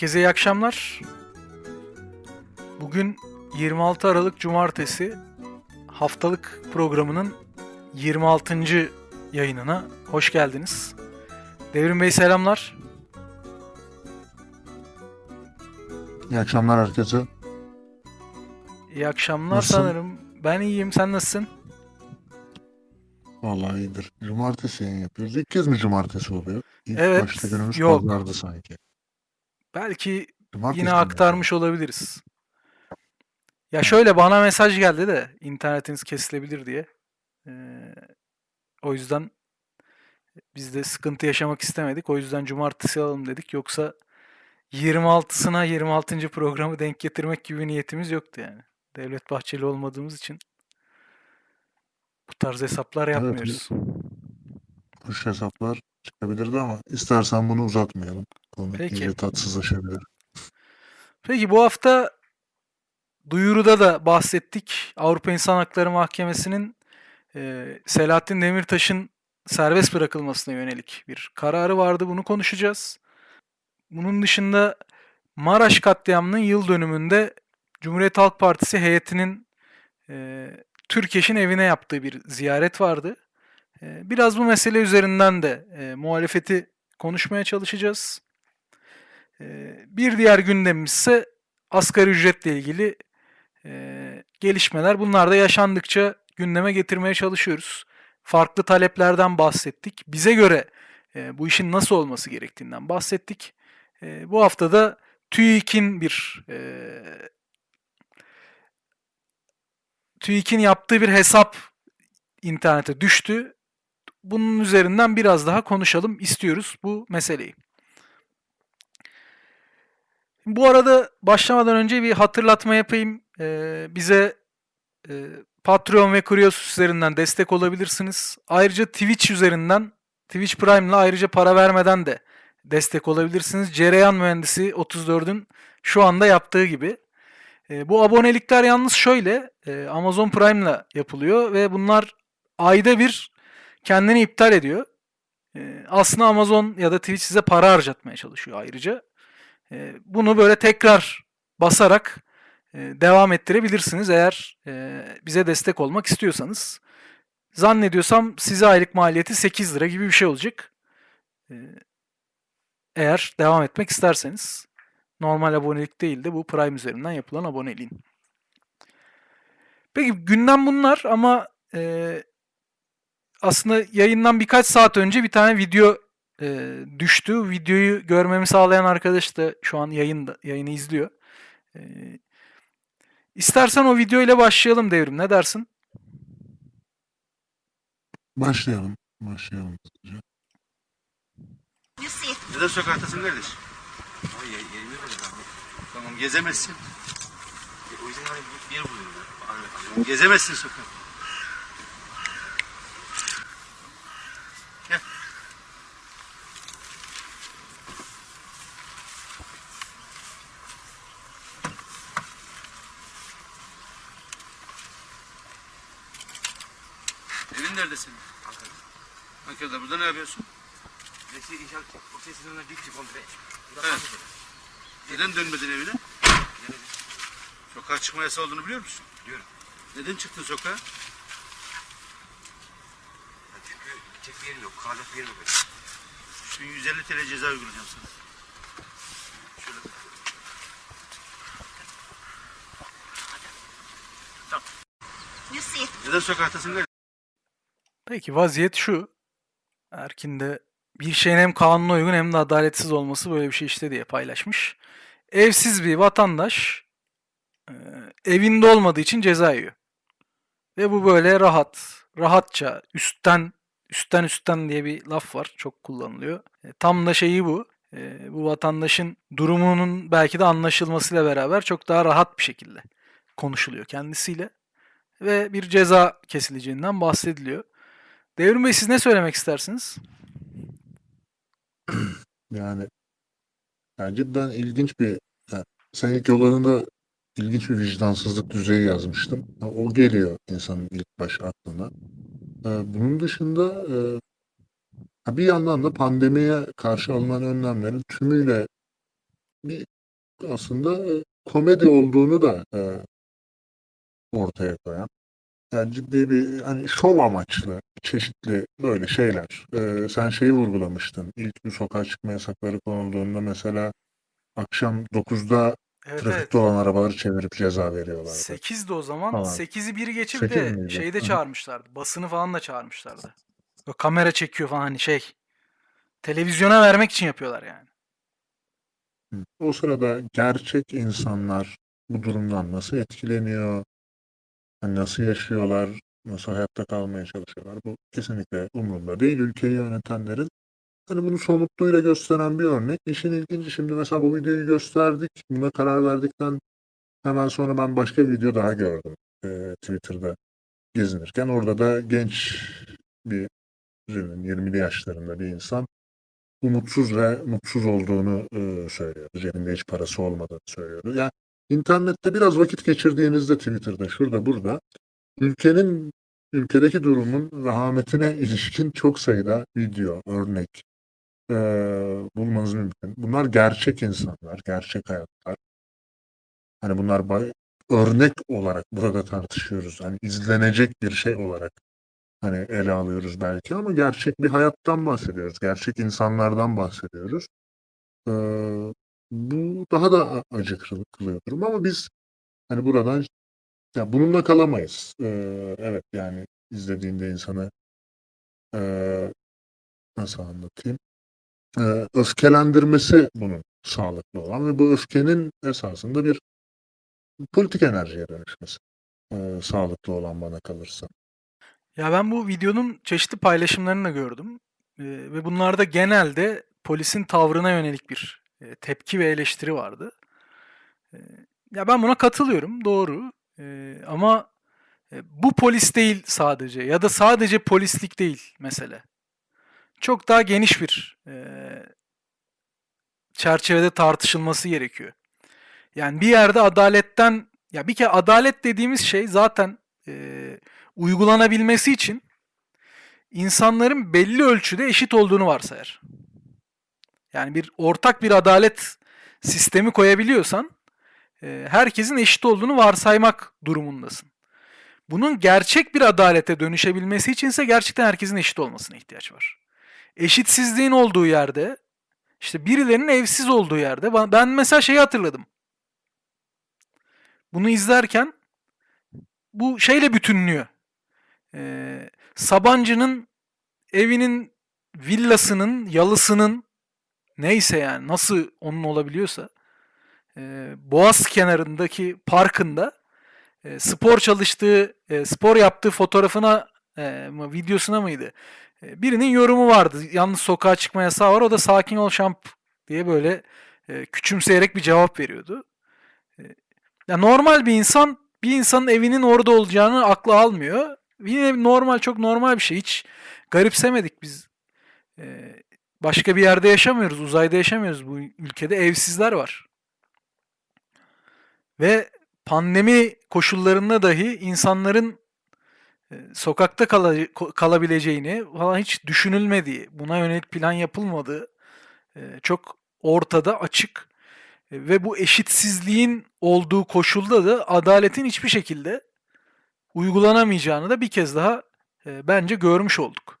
Herkese iyi akşamlar. Bugün 26 Aralık Cumartesi haftalık programının 26. yayınına hoş geldiniz. Devrim Bey selamlar. İyi akşamlar herkese. İyi akşamlar Nasılsın? sanırım. Ben iyiyim. Sen nasılsın? Vallahi iyidir. Cumartesi yayın yapıyoruz. İlk kez mi cumartesi oluyor? İlk Evet, başta günümüz yok. pazardı sanki. Belki Cumartesi yine aktarmış olabiliriz. Ya şöyle bana mesaj geldi de internetiniz kesilebilir diye. Ee, o yüzden biz de sıkıntı yaşamak istemedik. O yüzden cumartesi alalım dedik. Yoksa 26'sına 26. programı denk getirmek gibi niyetimiz yoktu yani. Devlet Bahçeli olmadığımız için bu tarz hesaplar Evet, yapmıyoruz. Kuş hesaplar çıkabilirdi ama istersen bunu uzatmayalım. Konu Peki. tatsızlaşabilir. Peki bu hafta duyuruda da bahsettik. Avrupa İnsan Hakları Mahkemesi'nin e, Selahattin Demirtaş'ın serbest bırakılmasına yönelik bir kararı vardı. Bunu konuşacağız. Bunun dışında Maraş katliamının yıl dönümünde Cumhuriyet Halk Partisi heyetinin e, Türkeş'in evine yaptığı bir ziyaret vardı. E, biraz bu mesele üzerinden de e, muhalefeti konuşmaya çalışacağız. Ee, Bir diğer gündemimiz ise asgari ücretle ilgili e, gelişmeler. Bunlar da yaşandıkça gündeme getirmeye çalışıyoruz. Farklı taleplerden bahsettik. Bize göre e, bu işin nasıl olması gerektiğinden bahsettik. E, bu hafta da TÜİK'in bir TÜİK'in yaptığı bir hesap internete düştü. Bunun üzerinden biraz daha konuşalım istiyoruz bu meseleyi. Bu arada başlamadan önce bir hatırlatma yapayım. Ee, bize e, Patreon ve Kurios üzerinden destek olabilirsiniz. Ayrıca Twitch üzerinden, Twitch Prime'la ayrıca para vermeden de destek olabilirsiniz. Cereyan Mühendisi 34'ün şu anda yaptığı gibi. Ee, bu abonelikler yalnız şöyle, e, Amazon Prime'la yapılıyor ve bunlar ayda bir kendini iptal ediyor. Ee, aslında Amazon ya da Twitch size para harcatmaya çalışıyor ayrıca. E, bunu böyle tekrar basarak e, devam ettirebilirsiniz eğer e, bize destek olmak istiyorsanız. Zannediyorsam size aylık maliyeti 8 lira gibi bir şey olacak. E, eğer devam etmek isterseniz. Normal abonelik değil de bu Prime üzerinden yapılan aboneliğin. Peki gündem bunlar ama e, aslında yayından birkaç saat önce bir tane video e, düştü. Videoyu görmemi sağlayan arkadaş da şu an yayında, yayını izliyor. E, istersen o video ile başlayalım devrim. Ne dersin? Başlayalım. Başlayalım. Neden sokaktasın kardeş? Ay yerimi böyle. Tamam gezemezsin. E, O yüzden hani bir yer buluyorum gezemezsin sokak. Ankara'da. Burada ne yapıyorsun? Nesi inşaat o sesinin önüne dikti komple. Evet. Neden dönmedin evine? böyle. Bilemedim. Sokağa çıkma yasağı olduğunu biliyor musun? Biliyorum. Neden çıktın sokağa? Ya çünkü gidecek bir yerim yok. Kalacak bir yerim yok. Şu 150 TL ceza uygulayacağım sana. Şöyle. Lucy. Neden sokaktasın? Peki vaziyet şu. Erkin de bir şeyin hem kanuna uygun hem de adaletsiz olması böyle bir şey işte diye paylaşmış. Evsiz bir vatandaş e, evinde olmadığı için ceza yiyor. Ve bu böyle rahat, rahatça, üstten, üstten üstten diye bir laf var. Çok kullanılıyor. E, tam da şeyi bu. E, bu vatandaşın durumunun belki de anlaşılmasıyla beraber çok daha rahat bir şekilde konuşuluyor kendisiyle. Ve bir ceza kesileceğinden bahsediliyor. Devrim Bey siz ne söylemek istersiniz? Yani, yani cidden ilginç bir yani sen yollarında ilginç bir vicdansızlık düzeyi yazmıştım. O geliyor insanın ilk baş aklına. Ee, Bunun dışında e, bir yandan da pandemiye karşı alınan önlemlerin tümüyle bir aslında e, komedi olduğunu da e, ortaya koyan. Yani ciddi bir hani şov amaçlı çeşitli böyle şeyler. E, sen şeyi vurgulamıştın. İlk bu sokağa çıkma yasakları konulduğunda mesela akşam 9'da Evet trafikte evet. olan arabaları çevirip ceza veriyorlardı. 8'di o zaman. Falan. 8'i biri geçip Sekiz de miydi? şeyi de Hı. çağırmışlardı. Basını falan da çağırmışlardı. Böyle kamera çekiyor falan hani şey. Televizyona vermek için yapıyorlar yani. Hı. O sırada gerçek insanlar bu durumdan nasıl etkileniyor? Hani nasıl yaşıyorlar? Nasıl hayatta kalmaya çalışıyorlar? Bu kesinlikle umurumda değil. Ülkeyi yönetenlerin hani bunu somutluğuyla gösteren bir örnek. İşin ilginci şimdi mesela bu videoyu gösterdik. Buna karar verdikten hemen sonra ben başka bir video daha gördüm. e, Twitter'da gezinirken. Orada da genç bir birinin 20'li yaşlarında bir insan umutsuz ve mutsuz olduğunu e, söylüyordu. Cebinde hiç parası olmadığını söylüyordu. Yani internette biraz vakit geçirdiğinizde Twitter'da şurada burada ülkenin ülkedeki durumun vehametine ilişkin çok sayıda video, örnek e, bulmanız mümkün. Bunlar gerçek insanlar, gerçek hayatlar. Hani bunlar bay- örnek olarak burada tartışıyoruz. Hani izlenecek bir şey olarak hani ele alıyoruz belki ama gerçek bir hayattan bahsediyoruz. Gerçek insanlardan bahsediyoruz. Bu daha da acı kıl- kılıyor durum ama biz hani buradan ya bununla kalamayız. Ee, evet yani izlediğinde insanı ee, nasıl anlatayım? Ee, öfkelendirmesi bunun sağlıklı olan ve bu öfkenin esasında bir politik enerjiye dönüşmesi ee, sağlıklı olan bana kalırsa. Ya ben bu videonun çeşitli paylaşımlarını da gördüm. Ee, ve bunlarda genelde polisin tavrına yönelik bir e, tepki ve eleştiri vardı. Ee, ya ben buna katılıyorum, doğru. Ee, ama e, bu polis değil sadece ya da sadece polislik değil mesele. Çok daha geniş bir e, çerçevede tartışılması gerekiyor. Yani bir yerde adaletten ya bir kere adalet dediğimiz şey zaten e, uygulanabilmesi için insanların belli ölçüde eşit olduğunu varsayar. Yani bir ortak bir adalet sistemi koyabiliyorsan e, herkesin eşit olduğunu varsaymak durumundasın. Bunun gerçek bir adalete dönüşebilmesi içinse gerçekten herkesin eşit olmasına ihtiyaç var. Eşitsizliğin olduğu yerde, işte birilerinin evsiz olduğu yerde, ben mesela şeyi hatırladım. Bunu izlerken bu şeyle bütünlüyor. Ee, Sabancı'nın evinin villasının, yalısının neyse yani nasıl onun olabiliyorsa e, Boğaz kenarındaki parkında e, spor çalıştığı, e, spor yaptığı fotoğrafına, e, mı, videosuna mıydı? E, birinin yorumu vardı. Yalnız sokağa çıkma yasağı var. O da sakin ol şamp diye böyle e, küçümseyerek bir cevap veriyordu. E, ya normal bir insan bir insanın evinin orada olacağını aklı almıyor. Yine normal çok normal bir şey. Hiç garipsemedik biz. E, başka bir yerde yaşamıyoruz. Uzayda yaşamıyoruz. Bu ülkede evsizler var. Ve pandemi koşullarında dahi insanların e, sokakta kalabileceğini falan hiç düşünülmediği, buna yönelik plan yapılmadığı e, çok ortada açık E, ve bu eşitsizliğin olduğu koşulda da adaletin hiçbir şekilde uygulanamayacağını da bir kez daha bence görmüş olduk.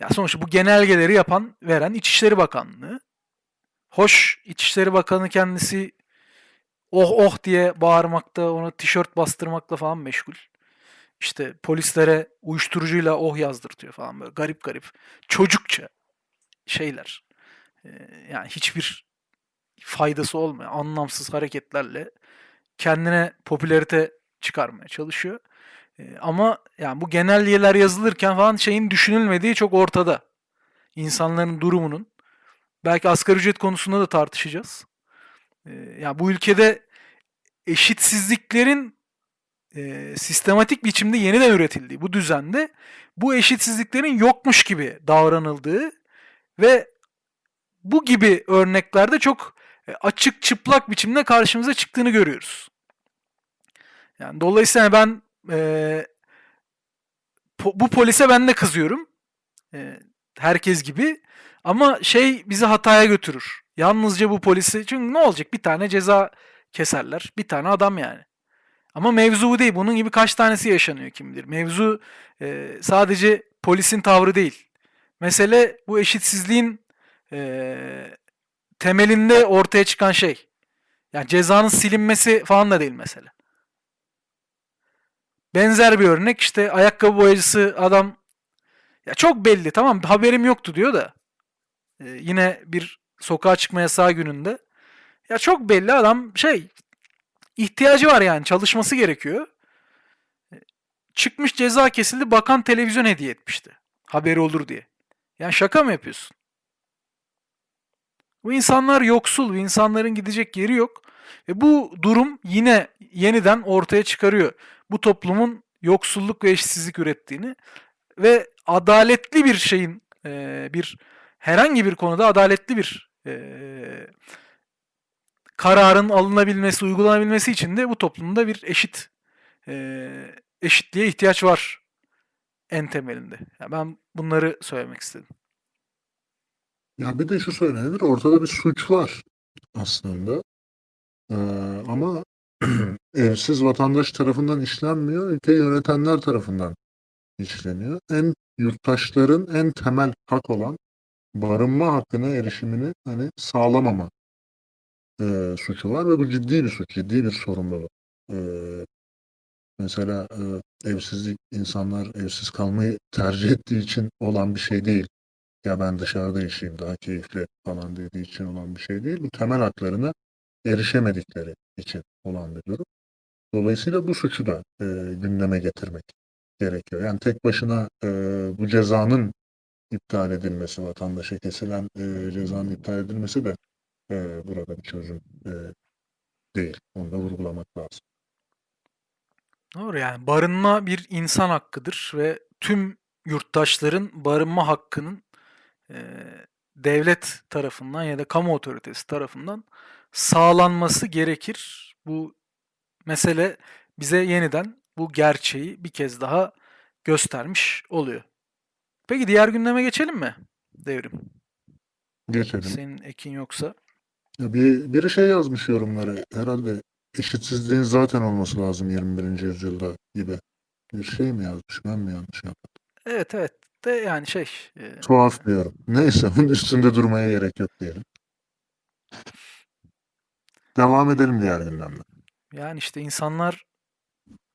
Ya sonuçta bu genelgeleri yapan, veren İçişleri Bakanlığı. Hoş İçişleri Bakanı kendisi oh oh diye bağırmakta, ona tişört bastırmakla falan meşgul. İşte polislere uyuşturucuyla oh yazdırtıyor falan böyle garip garip. Çocukça şeyler. Ee, yani hiçbir faydası olmayan anlamsız hareketlerle kendine popülarite çıkarmaya çalışıyor. Ee, ama yani bu genelgeler yazılırken falan şeyin düşünülmediği çok ortada. İnsanların durumunun. Belki asgari ücret konusunda da tartışacağız. Ee, yani bu ülkede eşitsizliklerin e, sistematik biçimde yeniden üretildiği bu düzende bu eşitsizliklerin yokmuş gibi davranıldığı ve bu gibi örneklerde çok e, açık çıplak biçimde karşımıza çıktığını görüyoruz. Yani dolayısıyla ben e, po- bu polise ben de kızıyorum. E, herkes gibi. Ama şey bizi hataya götürür. Yalnızca bu polisi çünkü ne olacak bir tane ceza keserler. Bir tane adam yani. Ama mevzu bu değil. Bunun gibi kaç tanesi yaşanıyor kim bilir. Mevzu e, sadece polisin tavrı değil. Mesele bu eşitsizliğin e, temelinde ortaya çıkan şey. Yani cezanın silinmesi falan da değil mesele. Benzer bir örnek işte ayakkabı boyacısı adam ya çok belli tamam haberim yoktu diyor da e, yine bir sokağa çıkma yasağı gününde ya çok belli adam şey ihtiyacı var yani çalışması gerekiyor. E, Çıkmış ceza kesildi bakan televizyon hediye etmişti. Haberi olur diye. Yani şaka mı yapıyorsun? Bu insanlar yoksul, bu insanların gidecek yeri yok. Ve bu durum yine yeniden ortaya çıkarıyor. Bu toplumun yoksulluk ve eşitsizlik ürettiğini ve adaletli bir şeyin e, bir herhangi bir konuda adaletli bir e, kararın alınabilmesi, uygulanabilmesi için de bu toplumda bir eşit e, eşitliğe ihtiyaç var en temelinde. Yani ben bunları söylemek istedim. Ya bir de şu söylenebilir, ortada bir suç var aslında. Ee, ama evsiz vatandaş tarafından işlenmiyor, ülkeyi yönetenler tarafından işleniyor. En yurttaşların en temel hak olan barınma hakkına erişimini hani sağlamama e, suçu var ve bu ciddi bir suç, ciddi bir sorumluluk. E, mesela e, evsizlik insanlar evsiz kalmayı tercih ettiği için olan bir şey değil. Ya ben dışarıda yaşayayım daha keyifli falan dediği için olan bir şey değil. Bu temel haklarına erişemedikleri için olan bir. Dolayısıyla bu suçu da e, gündeme getirmek gerekiyor. Yani tek başına e, bu cezanın iptal edilmesi, vatandaşa kesilen e, cezanın iptal edilmesi de e, burada bir çözüm e, değil. Onu da vurgulamak lazım. Doğru yani barınma bir insan hakkıdır ve tüm yurttaşların barınma hakkının e, devlet tarafından ya da kamu otoritesi tarafından sağlanması gerekir. Bu mesele bize yeniden bu gerçeği bir kez daha göstermiş oluyor. Peki diğer gündeme geçelim mi? Devrim. Geçelim. Senin ekin yoksa. Ya bir, biri şey yazmış yorumları. Herhalde eşitsizliğin zaten olması lazım 21. yüzyılda gibi. Bir şey mi yazmış? Ben mi yanlış yaptım? Evet evet de yani şey e, Tuhaf diyorum. Neyse bunun üstünde durmaya gerek yok diyelim. Devam edelim diğer gündemle. yani işte insanlar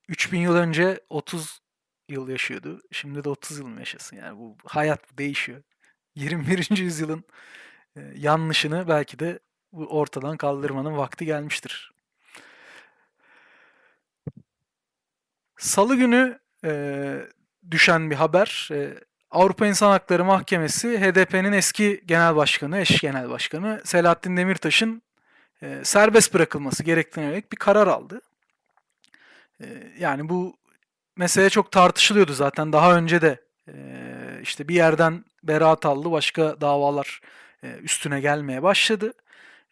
3000 yıl önce 30 yıl yaşıyordu. Şimdi de 30 yıl mı yaşasın? Yani bu hayat değişiyor. 21. yüzyılın e, yanlışını belki de bu ortadan kaldırmanın vakti gelmiştir. Salı günü e, düşen bir haber. E, Avrupa İnsan Hakları Mahkemesi HDP'nin eski genel başkanı, eş genel başkanı Selahattin Demirtaş'ın e, serbest bırakılması gerektiğine yönelik bir karar aldı. E, yani bu mesele çok tartışılıyordu zaten daha önce de e, işte bir yerden beraat aldı, başka davalar e, üstüne gelmeye başladı.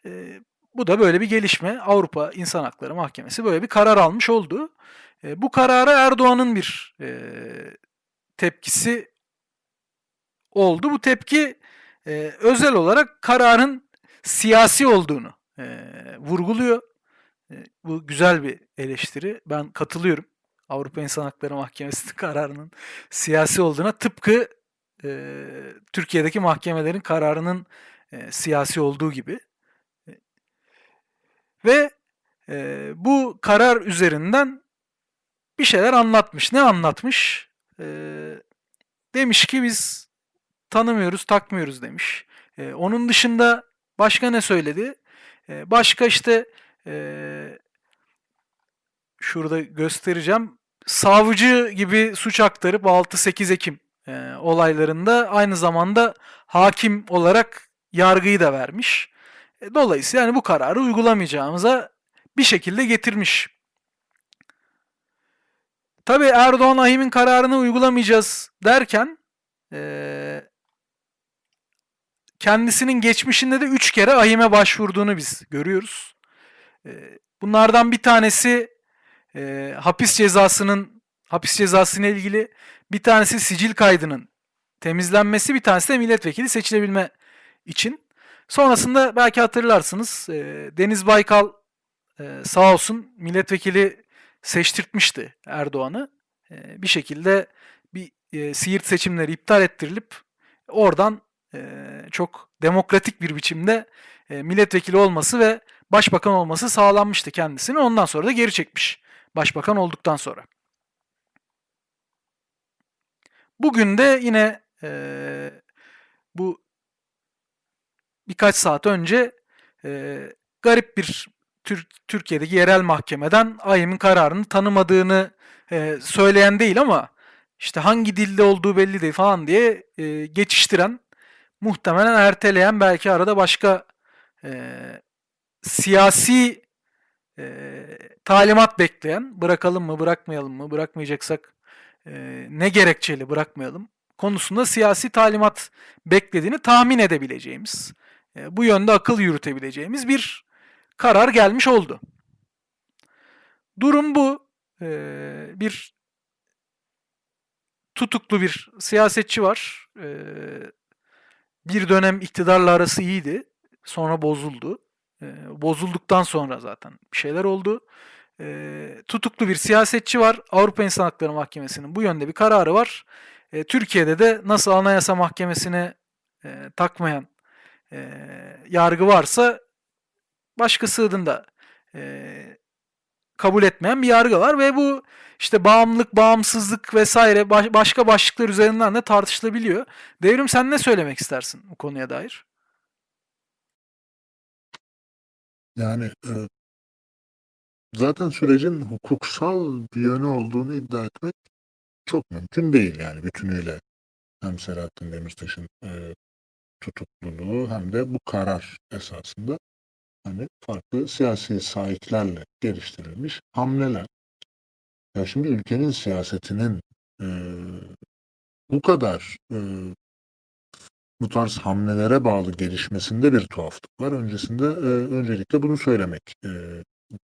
E, bu da böyle bir gelişme. Avrupa İnsan Hakları Mahkemesi böyle bir karar almış oldu. E, bu karara Erdoğan'ın bir e, tepkisi oldu. Bu tepki e, özel olarak kararın siyasi olduğunu e, vurguluyor. E, bu güzel bir eleştiri. Ben katılıyorum. Avrupa İnsan Hakları Mahkemesi'nin kararının siyasi olduğuna tıpkı e, Türkiye'deki mahkemelerin kararının e, siyasi olduğu gibi. Ve e, bu karar üzerinden bir şeyler anlatmış. Ne anlatmış? E, demiş ki biz tanımıyoruz, takmıyoruz demiş. E, onun dışında başka ne söyledi? E, başka işte e, şurada göstereceğim. Savcı gibi suç aktarıp 6-8 Ekim e, olaylarında aynı zamanda hakim olarak yargıyı da vermiş. E, dolayısıyla yani bu kararı uygulamayacağımıza bir şekilde getirmiş. Tabi Erdoğan Ahim'in kararını uygulamayacağız derken e, kendisinin geçmişinde de 3 kere Ahim'e başvurduğunu biz görüyoruz. E, bunlardan bir tanesi e, hapis cezasının hapis cezasıyla ilgili bir tanesi sicil kaydının temizlenmesi bir tanesi de milletvekili seçilebilme için. Sonrasında belki hatırlarsınız e, Deniz Baykal e, sağ olsun milletvekili seçtirtmişti Erdoğan'ı. E, bir şekilde bir e, Siirt seçimleri iptal ettirilip oradan çok demokratik bir biçimde e, milletvekili olması ve başbakan olması sağlanmıştı kendisine. Ondan sonra da geri çekmiş başbakan olduktan sonra. Bugün de yine e, bu birkaç saat önce e, garip bir Tür- Türkiye'deki yerel mahkemeden AYM'in kararını tanımadığını e, söyleyen değil ama işte hangi dilde olduğu belli değil falan diye e, geçiştiren, muhtemelen erteleyen belki arada başka e, siyasi e, talimat bekleyen, bırakalım mı, bırakmayalım mı, bırakmayacaksak e, ne gerekçeli bırakmayalım konusunda siyasi talimat beklediğini tahmin edebileceğimiz, e, bu yönde akıl yürütebileceğimiz bir karar gelmiş oldu. Durum bu. E, bir tutuklu bir siyasetçi var. E, bir dönem iktidarla arası iyiydi. Sonra bozuldu. E, bozulduktan sonra zaten bir şeyler oldu. E, tutuklu bir siyasetçi var. Avrupa İnsan Hakları Mahkemesi'nin bu yönde bir kararı var. E, Türkiye'de de nasıl Anayasa Mahkemesi'ne e, takmayan e, yargı varsa başkasının da e, kabul etmeyen bir yargı var ve bu işte bağımlılık, bağımsızlık vesaire baş- başka başlıklar üzerinden de tartışılabiliyor. Devrim sen ne söylemek istersin bu konuya dair? Yani e, zaten sürecin hukuksal bir yönü olduğunu iddia etmek çok mümkün değil yani bütünüyle. Hem Selahattin Demirtaş'ın e, tutukluluğu hem de bu karar esasında hani farklı siyasi sahiplerle geliştirilmiş hamleler. Ya şimdi ülkenin siyasetinin e, bu kadar e, bu tarz hamlelere bağlı gelişmesinde bir tuhaflık var. Öncesinde e, öncelikle bunu söylemek e,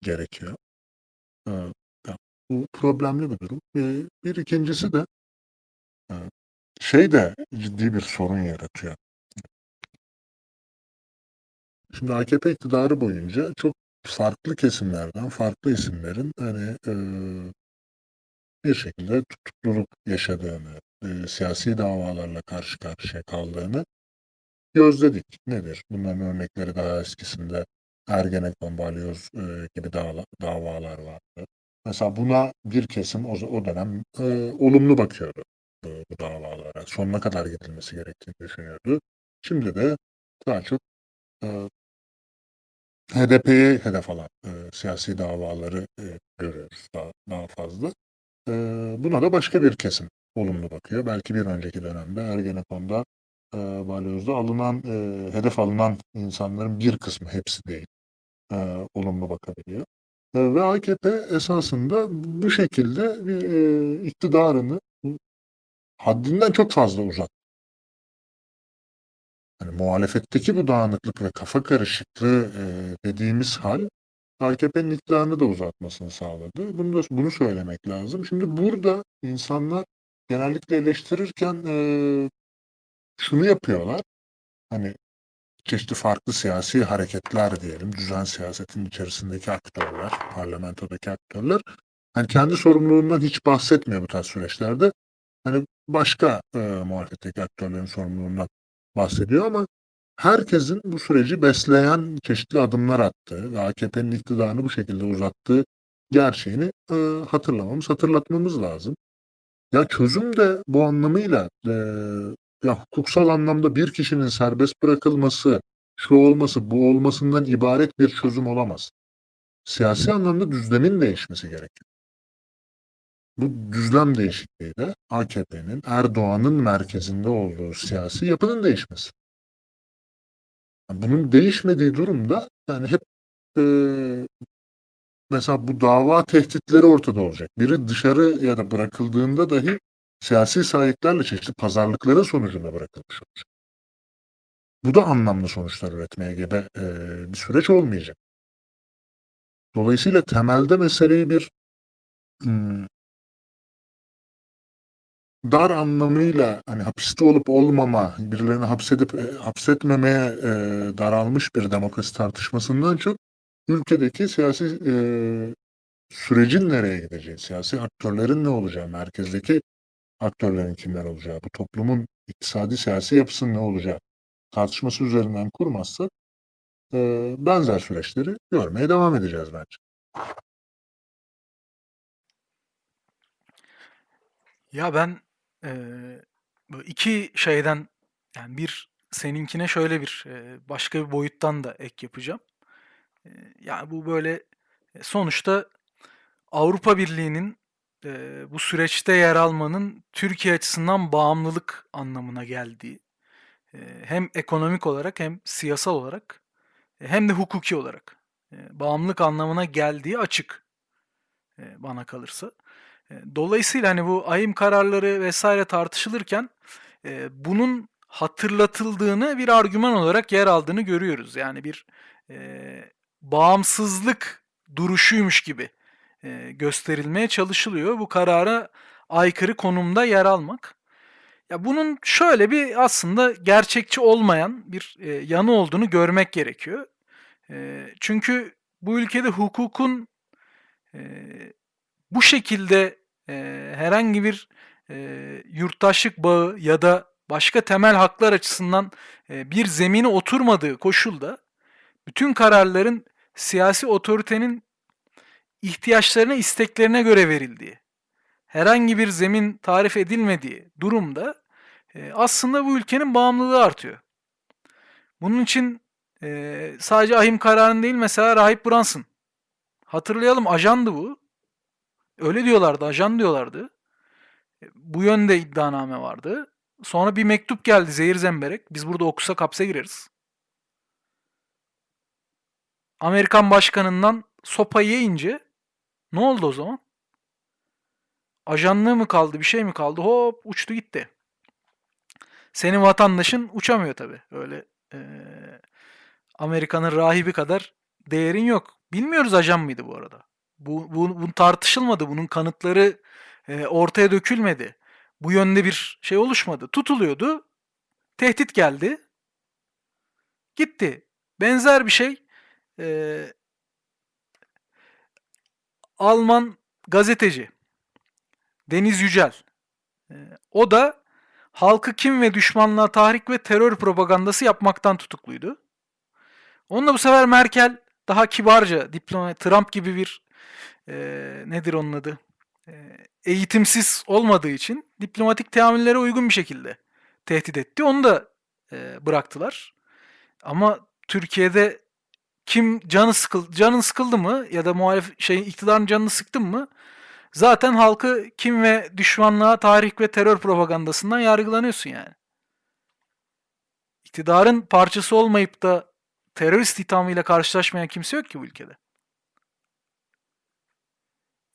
gerekiyor. E, ya, bu problemli bir durum. E, bir ikincisi de e, şey de ciddi bir sorun yaratıyor. Şimdi AKP iktidarı boyunca çok farklı kesimlerden, farklı isimlerin hani e, bir şekilde tutukluluk yaşadığını, e, siyasi davalarla karşı karşıya kaldığını gözledik. Nedir? Bunların örnekleri daha eskisinde Ergenekon, Balyoz e, gibi dava, davalar vardı. Mesela buna bir kesim o, o dönem e, olumlu bakıyordu bu, bu davalara. Sonuna kadar gidilmesi gerektiğini düşünüyordu. Şimdi de daha çok e, HDP'ye hedef alan e, siyasi davaları e, görüyoruz daha, daha fazla. E, buna da başka bir kesim olumlu bakıyor. Belki bir önceki dönemde Ergenekon'da, e, Balyoz'da alınan, e, hedef alınan insanların bir kısmı, hepsi değil, e, olumlu bakabiliyor. E, ve AKP esasında bu şekilde bir, e, iktidarını haddinden çok fazla uzat. Yani muhalefetteki bu dağınıklık ve kafa karışıklığı e, dediğimiz hal AKP'nin iktidarını da uzatmasını sağladı. Bunu da bunu söylemek lazım. Şimdi burada insanlar genellikle eleştirirken e, şunu yapıyorlar. Hani çeşitli farklı siyasi hareketler diyelim, düzen siyasetin içerisindeki aktörler, parlamentodaki aktörler hani kendi sorumluluğundan hiç bahsetmiyor bu tarz süreçlerde. Hani başka e, muhalefetteki aktörlerin sorumluluğundan bahsediyor ama herkesin bu süreci besleyen çeşitli adımlar attığı ve AKP'nin iktidarını bu şekilde uzattığı gerçeğini e, hatırlamamız, hatırlatmamız lazım. Ya çözüm de bu anlamıyla e, ya hukuksal anlamda bir kişinin serbest bırakılması, şu olması, bu olmasından ibaret bir çözüm olamaz. Siyasi anlamda düzlemin değişmesi gerekir. Bu düzlem değişikliği de AKP'nin, Erdoğan'ın merkezinde olduğu siyasi yapının değişmesi. Bunun değişmediği durumda yani hep e, mesela bu dava tehditleri ortada olacak. Biri dışarı ya da bırakıldığında dahi siyasi sahiplerle çeşitli pazarlıkların sonucunda bırakılmış olacak. Bu da anlamlı sonuçlar üretmeye gebe e, bir süreç olmayacak. Dolayısıyla temelde meseleyi bir hmm, dar anlamıyla hani hapiste olup olmama, birilerini hapsedip e, hapsetmemeye e, daralmış bir demokrasi tartışmasından çok ülkedeki siyasi e, sürecin nereye gideceği, siyasi aktörlerin ne olacağı, merkezdeki aktörlerin kimler olacağı, bu toplumun iktisadi siyasi yapısının ne olacağı tartışması üzerinden kurmazsak e, benzer süreçleri görmeye devam edeceğiz bence. Ya ben eee, bu iki şeyden yani bir seninkine şöyle bir başka bir boyuttan da ek yapacağım. Eee, yani bu böyle e, sonuçta Avrupa Birliği'nin bu süreçte yer almanın Türkiye açısından bağımlılık anlamına geldiği hem ekonomik olarak hem siyasal olarak e, hem de hukuki olarak bağımlılık anlamına geldiği açık bana kalırsa. E, Dolayısıyla hani bu ayım kararları vesaire tartışılırken e, bunun hatırlatıldığını bir argüman olarak yer aldığını görüyoruz. Yani bir e, bağımsızlık duruşuymuş gibi e, gösterilmeye çalışılıyor. Bu karara aykırı konumda yer almak. Ya bunun şöyle bir aslında gerçekçi olmayan bir e, yanı olduğunu görmek gerekiyor. E, çünkü bu ülkede hukukun e, bu şekilde e, herhangi bir e, yurttaşlık bağı ya da başka temel haklar açısından e, bir zemine oturmadığı koşulda bütün kararların siyasi otoritenin ihtiyaçlarına, isteklerine göre verildiği, herhangi bir zemin tarif edilmediği durumda e, aslında bu ülkenin bağımlılığı artıyor. Bunun için e, sadece ahim kararını değil mesela Rahip Brunson. Hatırlayalım ajandı bu. Öyle diyorlardı, ajan diyorlardı. E, Bu yönde iddianame vardı. Sonra bir mektup geldi zehir zemberek. Biz burada okusak hapse gireriz. Amerikan başkanından sopayı yiyince ne oldu o zaman? Ajanlığı mı kaldı, bir şey mi kaldı? Hop uçtu gitti. Senin vatandaşın uçamıyor tabii. Öyle eee, Amerika'nın rahibi kadar değerin yok. Bilmiyoruz ajan mıydı bu arada. Bu, bu, bu tartışılmadı. Bunun kanıtları e, ortaya dökülmedi. Bu yönde bir şey oluşmadı. Tutuluyordu. Tehdit geldi. Gitti. Benzer bir şey e, Alman gazeteci Deniz Yücel. E, o da halkı kim ve düşmanlığa tahrik ve terör propagandası yapmaktan tutukluydu. Onunla bu sefer Merkel daha kibarca diploma Trump gibi bir e, nedir onun adı? E, eğitimsiz olmadığı için diplomatik teamüllere uygun bir şekilde tehdit etti. Onu da e, bıraktılar. Ama Türkiye'de kim canı sıkıldı, canın sıkıldı mı ya da muhalif şey iktidarın canını sıktın mı zaten halkı kim ve düşmanlığa tahrik ve terör propagandasından yargılanıyorsun yani. İktidarın parçası olmayıp da terörist ithamıyla karşılaşmayan kimse yok ki bu ülkede.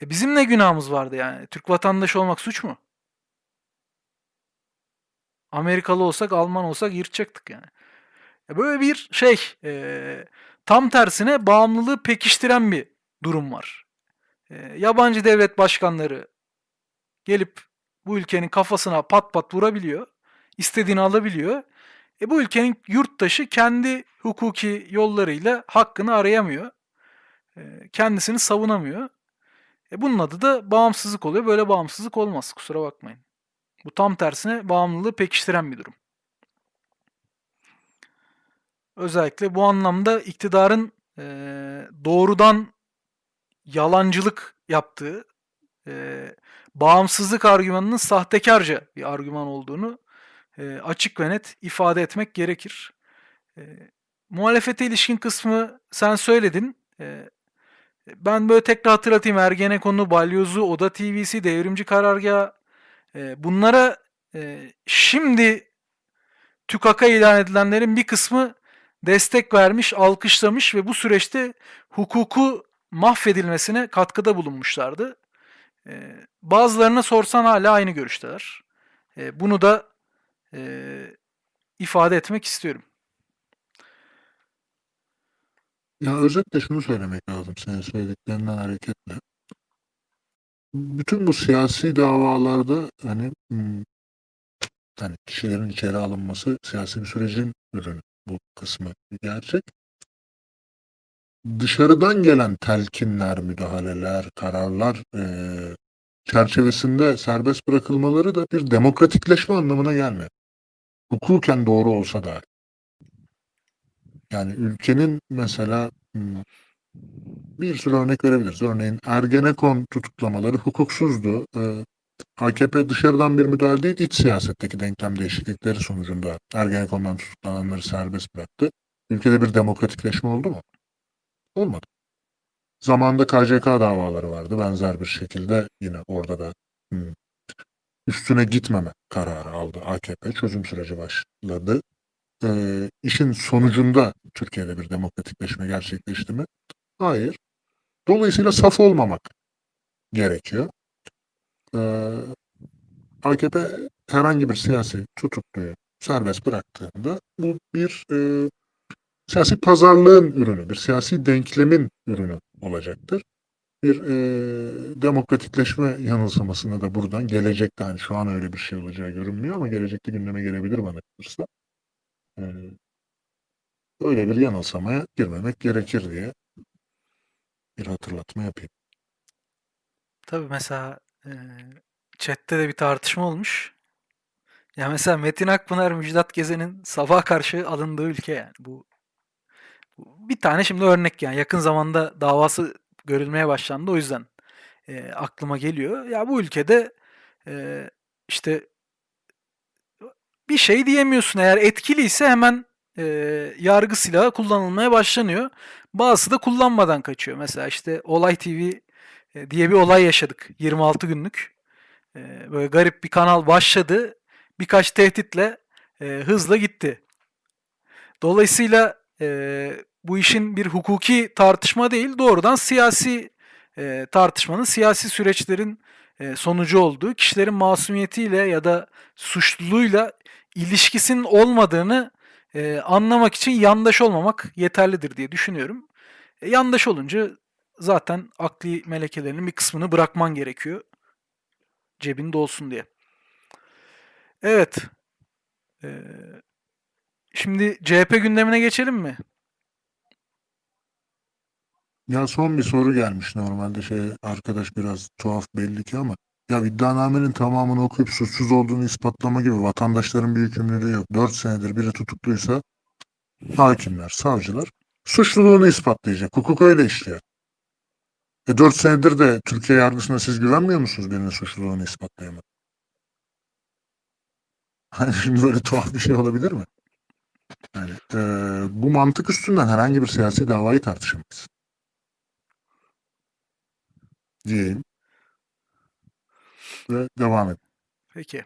E bizim ne günahımız vardı yani? Türk vatandaşı olmak suç mu? Amerikalı olsak, Alman olsak yırtacaktık yani. E böyle bir şey, e, tam tersine bağımlılığı pekiştiren bir durum var. E, yabancı devlet başkanları gelip bu ülkenin kafasına pat pat vurabiliyor. istediğini alabiliyor. E bu ülkenin yurttaşı kendi hukuki yollarıyla hakkını arayamıyor. E, kendisini savunamıyor. E bunun adı da bağımsızlık oluyor. Böyle bağımsızlık olmaz. Kusura bakmayın. Bu tam tersine bağımlılığı pekiştiren bir durum. Özellikle bu anlamda iktidarın e, doğrudan yalancılık yaptığı, e, bağımsızlık argümanının sahtekarca bir argüman olduğunu e, açık ve net ifade etmek gerekir. E, muhalefete ilişkin kısmı sen söyledin. E, ben böyle tekrar hatırlatayım. Ergenekon'u, Balyoz'u, Oda TV'si, Devrimci Karargahı e, bunlara e, şimdi TÜKAK'a ilan edilenlerin bir kısmı destek vermiş, alkışlamış ve bu süreçte hukuku mahvedilmesine katkıda bulunmuşlardı. E, bazılarına sorsan hala aynı görüşteler. E, bunu da ifade etmek istiyorum. Ya özetle şunu söylemek lazım senin söylediklerinden hareketle. bütün bu siyasi davalarda hani hmm, hani kişilerin içeri alınması siyasi bir sürecin ürünü. Bu kısmı gerçek. Dışarıdan gelen telkinler, müdahaleler, kararlar eee, çerçevesinde serbest bırakılmaları da bir demokratikleşme anlamına gelmiyor. Hukuken doğru olsa da. Yani ülkenin mesela hmm, bir sürü örnek verebiliriz. Örneğin Ergenekon tutuklamaları hukuksuzdu. Ee, AKP dışarıdan bir müdahale değil, iç siyasetteki denklem değişiklikleri sonucunda Ergenekon'dan tutuklananları serbest bıraktı. Ülkede bir demokratikleşme oldu mu? Olmadı. Zamanında KCK davaları vardı. Benzer bir şekilde yine orada da hmm, üstüne gitmeme kararı aldı AKP. Çözüm süreci başladı. Ee, işin sonucunda Türkiye'de bir demokratikleşme gerçekleşti mi? Hayır. Dolayısıyla saf olmamak gerekiyor. Ee, AKP herhangi bir siyasi tutukluyu serbest bıraktığında bu bir e, siyasi pazarlığın ürünü, bir siyasi denklemin ürünü olacaktır. Bir e, demokratikleşme yanılsamasına da buradan gelecekte hani şu an öyle bir şey olacağı görünmüyor ama gelecekte gündeme gelebilir bana kalırsa. E, öyle bir yanılsamaya girmemek gerekir diye bir hatırlatma yapayım. Tabii mesela e, chatte de bir tartışma olmuş. Ya mesela Metin Akpınar, Müjdat Gezen'in sabah karşı alındığı ülke yani. Bu, bu bir tane şimdi örnek yani. Yakın zamanda davası görülmeye başlandı. O yüzden e, aklıma geliyor. Ya bu ülkede e, işte bir şey diyemiyorsun. Eğer etkiliyse hemen e, yargı silahı kullanılmaya başlanıyor. Bazısı da kullanmadan kaçıyor. Mesela işte Olay TV e, diye bir olay yaşadık. 26 günlük. E, böyle garip bir kanal başladı. Birkaç tehditle e, hızla gitti. Dolayısıyla e, bu işin bir hukuki tartışma değil, doğrudan siyasi e, tartışmanın, siyasi süreçlerin e, sonucu olduğu, kişilerin masumiyetiyle ya da suçluluğuyla ilişkisinin olmadığını e, anlamak için yandaş olmamak yeterlidir diye düşünüyorum. E, yandaş olunca zaten akli melekelerinin bir kısmını bırakman gerekiyor. Cebinde olsun diye. Evet. Ee, şimdi CHP gündemine geçelim mi? Ya son bir soru gelmiş normalde şey arkadaş biraz tuhaf belli ki ama ya iddianamenin tamamını okuyup suçsuz olduğunu ispatlama gibi vatandaşların bir yükümlülüğü yok. 4 senedir biri tutukluysa hakimler, savcılar suçluluğunu ispatlayacak. Hukuk öyle işliyor. E 4 senedir de Türkiye yargısına siz güvenmiyor musunuz birinin suçluluğunu ispatlayamadı? Hani şimdi böyle tuhaf bir şey olabilir mi? Yani, e, bu mantık üstünden herhangi bir siyasi davayı tartışamayız. Diyeyim. Ve devam edin. Peki.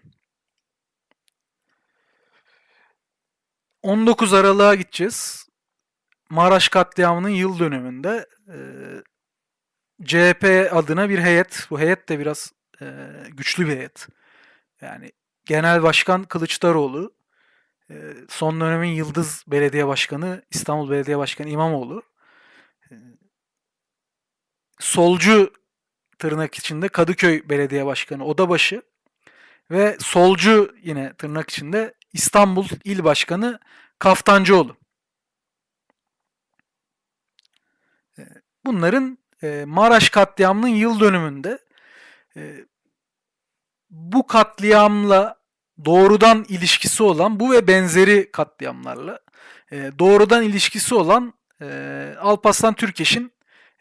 19 Aralık'a gideceğiz. Maraş katliamının yıl dönümünde e, CHP adına bir heyet. Bu heyet de biraz e, güçlü bir heyet. Yani Genel Başkan Kılıçdaroğlu, e, son dönemin Yıldız Belediye Başkanı, İstanbul Belediye Başkanı İmamoğlu, e, solcu tırnak içinde Kadıköy Belediye Başkanı Odabaşı ve solcu yine tırnak içinde İstanbul İl Başkanı Kaftancıoğlu. E, Bunların e, Maraş katliamının yıl dönümünde e, bu katliamla doğrudan ilişkisi olan bu ve benzeri katliamlarla e, doğrudan ilişkisi olan Alparslan Türkeş'in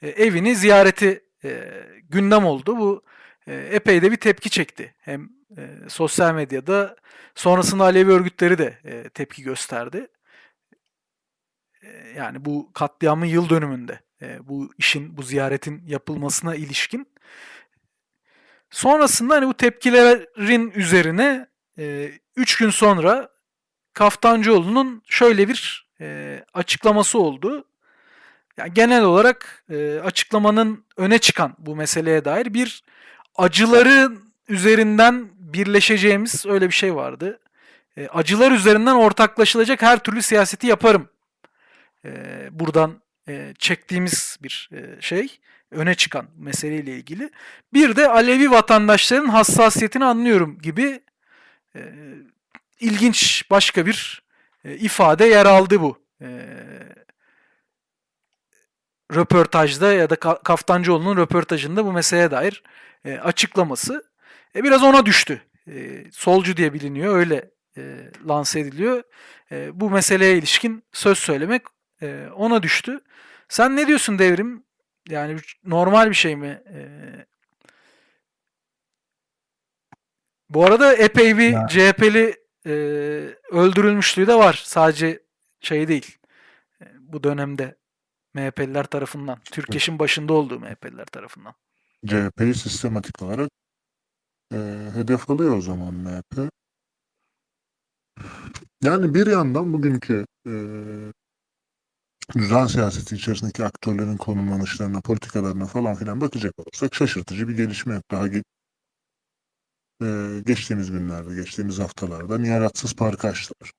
evini ziyareti e, gündem oldu. Bu e, epey de bir tepki çekti. Hem e, sosyal medyada sonrasında Alevi örgütleri de e, tepki gösterdi. E, yani bu katliamın yıl dönümünde e, bu işin, bu ziyaretin yapılmasına ilişkin. Sonrasında hani bu tepkilerin üzerine 3 gün sonra Kaftancıoğlu'nun şöyle bir e, açıklaması oldu. Yani genel olarak e, açıklamanın öne çıkan bu meseleye dair bir acıların üzerinden birleşeceğimiz öyle bir şey vardı. E, acılar üzerinden ortaklaşılacak her türlü siyaseti yaparım. E, buradan e, çektiğimiz bir e, şey. öne çıkan meseleyle ilgili. Bir de Alevi vatandaşların hassasiyetini anlıyorum gibi e, ilginç başka bir e, ifade yer aldı bu. E, röportajda ya da Ka- Kaftancıoğlu'nun röportajında bu meseleye dair e, açıklaması e, biraz ona düştü. E, solcu diye biliniyor, öyle e, lanse ediliyor. E, bu meseleye ilişkin söz söylemek e, ona düştü. Sen ne diyorsun devrim? Yani normal bir şey mi? E, bu arada epey bir Ya. CHP'li e, öldürülmüşlüğü de var. Sadece şey değil. E, bu dönemde MHP'liler tarafından. Türkeş'in başında olduğu MHP'liler tarafından. CHP'yi sistematik olarak e, hedef alıyor o zaman MHP. Yani bir yandan bugünkü e, düzen siyaseti içerisindeki aktörlerin konumlanışlarına, politikalarına falan filan bakacak olursak şaşırtıcı bir gelişme yok. Daha ge- e, geçtiğimiz günlerde, geçtiğimiz haftalarda Nihalatsız Parkı açtılar.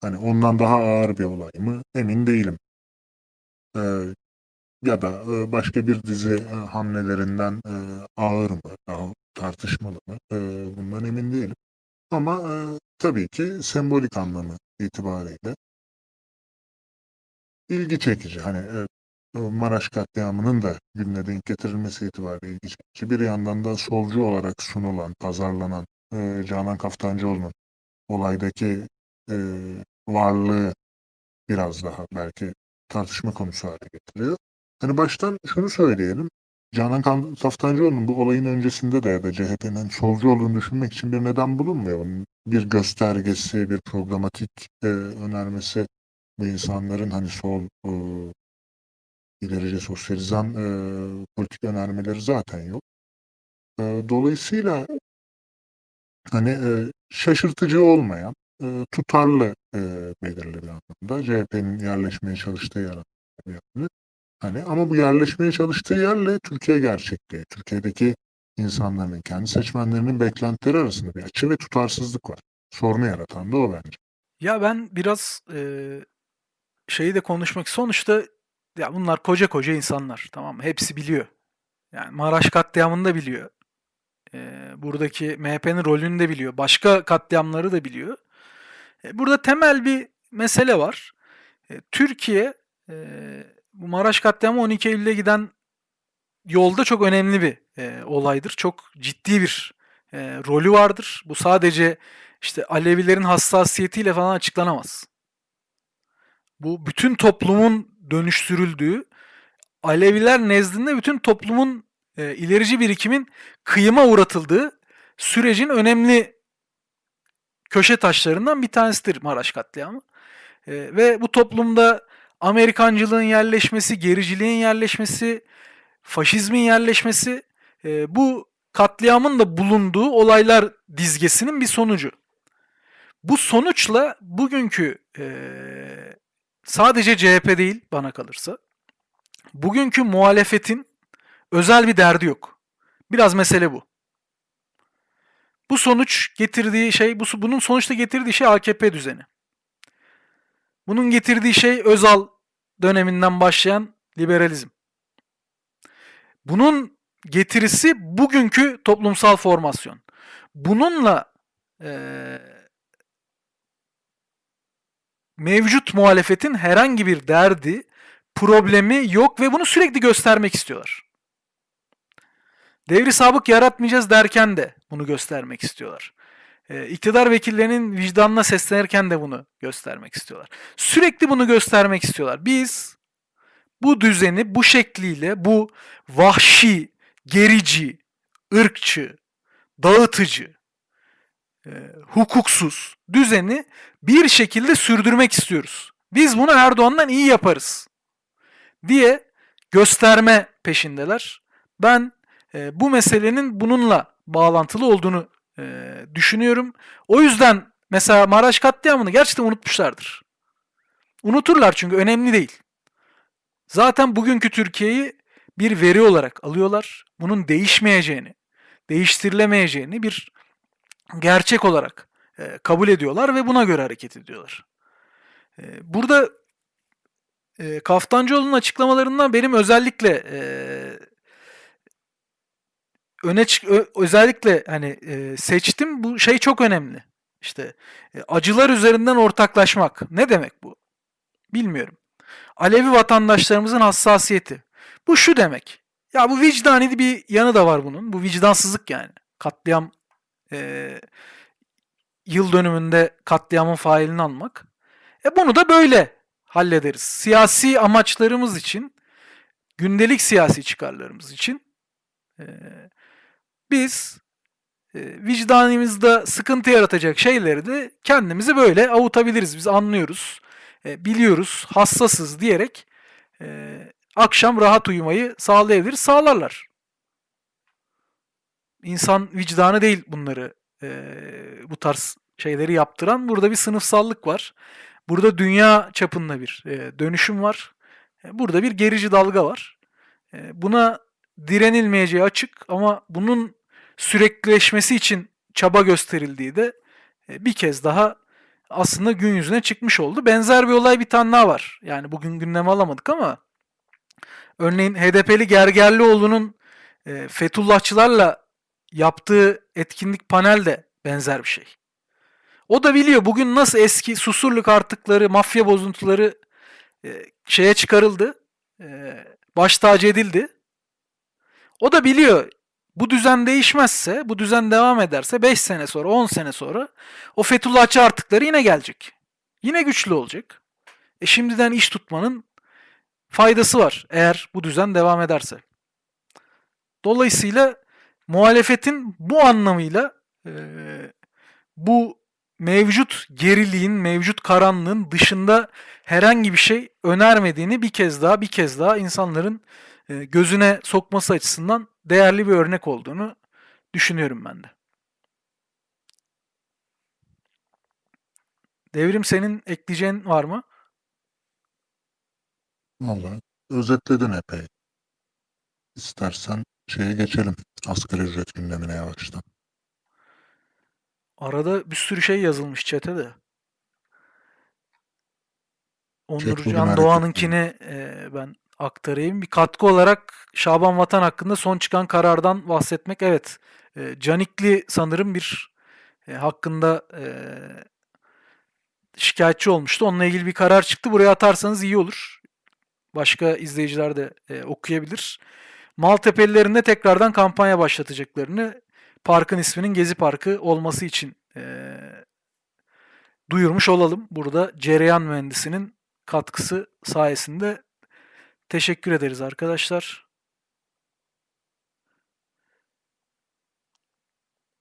Hani ondan daha ağır bir olay mı emin değilim. E, ya da e, başka bir dizi e, hamlelerinden e, ağır mı, daha tartışmalı mı e, bundan emin değilim. Ama e, tabii ki sembolik anlamı itibariyle ilgi çekici. Hani e, Maraş katliamının da gününe denk getirilmesi itibariyle ilgi çekici. Bir yandan da solcu olarak sunulan, pazarlanan e, Canan Kaftancıoğlu'nun olaydaki e, varlığı biraz daha belki tartışma konusu hale getiriyor. Hani baştan şunu söyleyelim. Canan Kaftancıoğlu'nun bu olayın öncesinde de ya da CHP'nin solcu olduğunu düşünmek için bir neden bulunmuyor. Bir göstergesi, bir programatik e, önermesi bu insanların hani sol e, ilerici sosyalizan e, politik önermeleri zaten yok. E, dolayısıyla hani e, şaşırtıcı olmayan, e, tutarlı e, belirli bir anlamda CHP'nin yerleşmeye çalıştığı yer bir yanı. Hani ama bu yerleşmeye çalıştığı yerle Türkiye gerçekliği, Türkiye'deki insanların, kendi seçmenlerinin beklentileri arasında bir açı ve tutarsızlık var. Sorunu yaratan da o bence. Ya ben biraz e, şeyi de konuşmak sonuçta ya bunlar koca koca insanlar tamam mı? Hepsi biliyor. Yani Maraş katliamını da biliyor. E, buradaki MHP'nin rolünü de biliyor. Başka katliamları da biliyor. E, burada temel bir mesele var. E, Türkiye e, bu Maraş katliamı 12 Eylül'e giden yolda çok önemli bir olaydır. Çok ciddi bir rolü vardır. Bu sadece işte Alevilerin hassasiyetiyle falan açıklanamaz. Bu bütün toplumun dönüştürüldüğü, Aleviler nezdinde bütün toplumun e, ilerici birikimin kıyıma uğratıldığı sürecin önemli köşe taşlarından bir tanesidir Maraş katliamı. E, ve bu toplumda Amerikancılığın yerleşmesi, gericiliğin yerleşmesi, faşizmin yerleşmesi e, bu katliamın da bulunduğu olaylar dizgesinin bir sonucu. Bu sonuçla bugünkü e, sadece CHP değil bana kalırsa bugünkü muhalefetin özel bir derdi yok. Biraz mesele bu. Bu sonuç getirdiği şey, bu, bunun sonuçta getirdiği şey AKP düzeni. Bunun getirdiği şey Özal döneminden başlayan liberalizm. Bunun getirisi bugünkü toplumsal formasyon. Bununla eee mevcut muhalefetin herhangi bir derdi, problemi yok ve bunu sürekli göstermek istiyorlar. Devri sabık yaratmayacağız derken de bunu göstermek istiyorlar. Ee, iktidar vekillerinin vicdanına seslenirken de bunu göstermek istiyorlar. Sürekli bunu göstermek istiyorlar. Biz bu düzeni bu şekliyle, bu vahşi, gerici, ırkçı, dağıtıcı, e, hukuksuz düzeni bir şekilde sürdürmek istiyoruz. Biz bunu Erdoğan'dan iyi yaparız diye gösterme peşindeler. Ben e, bu meselenin bununla bağlantılı olduğunu e, düşünüyorum. O yüzden mesela Maraş katliamını gerçekten unutmuşlardır. Unuturlar çünkü önemli değil. Zaten bugünkü Türkiye'yi bir veri olarak alıyorlar. Bunun değişmeyeceğini, değiştirilemeyeceğini bir gerçek olarak e, kabul ediyorlar ve buna göre hareket ediyorlar. E, burada e, Kaftancıoğlu'nun açıklamalarından benim özellikle e, öne çık özellikle hani e, seçtim bu şey çok önemli. İşte e, acılar üzerinden ortaklaşmak. Ne demek bu? Bilmiyorum. Alevi vatandaşlarımızın hassasiyeti. Bu şu demek. Ya bu vicdani bir yanı da var bunun. Bu vicdansızlık yani. Katliam e, yıl dönümünde katliamın failini almak. E bunu da böyle hallederiz. Siyasi amaçlarımız için, gündelik siyasi çıkarlarımız için e, biz e, vicdanımızda sıkıntı yaratacak şeyleri de kendimizi böyle avutabiliriz. Biz anlıyoruz, e, biliyoruz, hassasız diyerek e, akşam rahat uyumayı sağlayabilir, sağlarlar. İnsan vicdanı değil bunları bu tarz şeyleri yaptıran. Burada bir sınıfsallık var. Burada dünya çapında bir dönüşüm var. Burada bir gerici dalga var. Buna direnilmeyeceği açık ama bunun süreklileşmesi için çaba gösterildiği de e, bir kez daha aslında gün yüzüne çıkmış oldu. Benzer bir olay bir tane daha var. Yani bugün gündeme alamadık ama örneğin HDP'li Gergerlioğlu'nun e, Fethullahçılarla yaptığı etkinlik panel de benzer bir şey. O da biliyor bugün nasıl eski susurluk artıkları, mafya bozuntuları e, şeye çıkarıldı. E, baş tacı edildi. O da biliyor bu düzen değişmezse, bu düzen devam ederse 5 sene sonra, 10 sene sonra o Fethullahçı artıkları yine gelecek. Yine güçlü olacak. E şimdiden iş tutmanın faydası var eğer bu düzen devam ederse. Dolayısıyla muhalefetin bu anlamıyla e, bu mevcut geriliğin, mevcut karanlığın dışında herhangi bir şey önermediğini bir kez daha bir kez daha insanların e, gözüne sokması açısından değerli bir örnek olduğunu düşünüyorum ben de. Devrim senin ekleyeceğin var mı? Vallahi özetledin epey. İstersen şeye geçelim. Asgari ücret gündemine yavaştan. Arada bir sürü şey yazılmış çete de. Onurcan hareket Doğan'ınkini e, ben aktarayım. Bir katkı olarak Şaban Vatan hakkında son çıkan karardan bahsetmek. Evet, e, Canikli sanırım bir e, hakkında e, şikayetçi olmuştu. Onunla ilgili bir karar çıktı. Buraya atarsanız iyi olur. Başka izleyiciler de e, okuyabilir. Maltepelilerin de tekrardan kampanya başlatacaklarını parkın isminin Gezi Parkı olması için e, duyurmuş olalım. Burada Cereyan Mühendisi'nin katkısı sayesinde teşekkür ederiz arkadaşlar.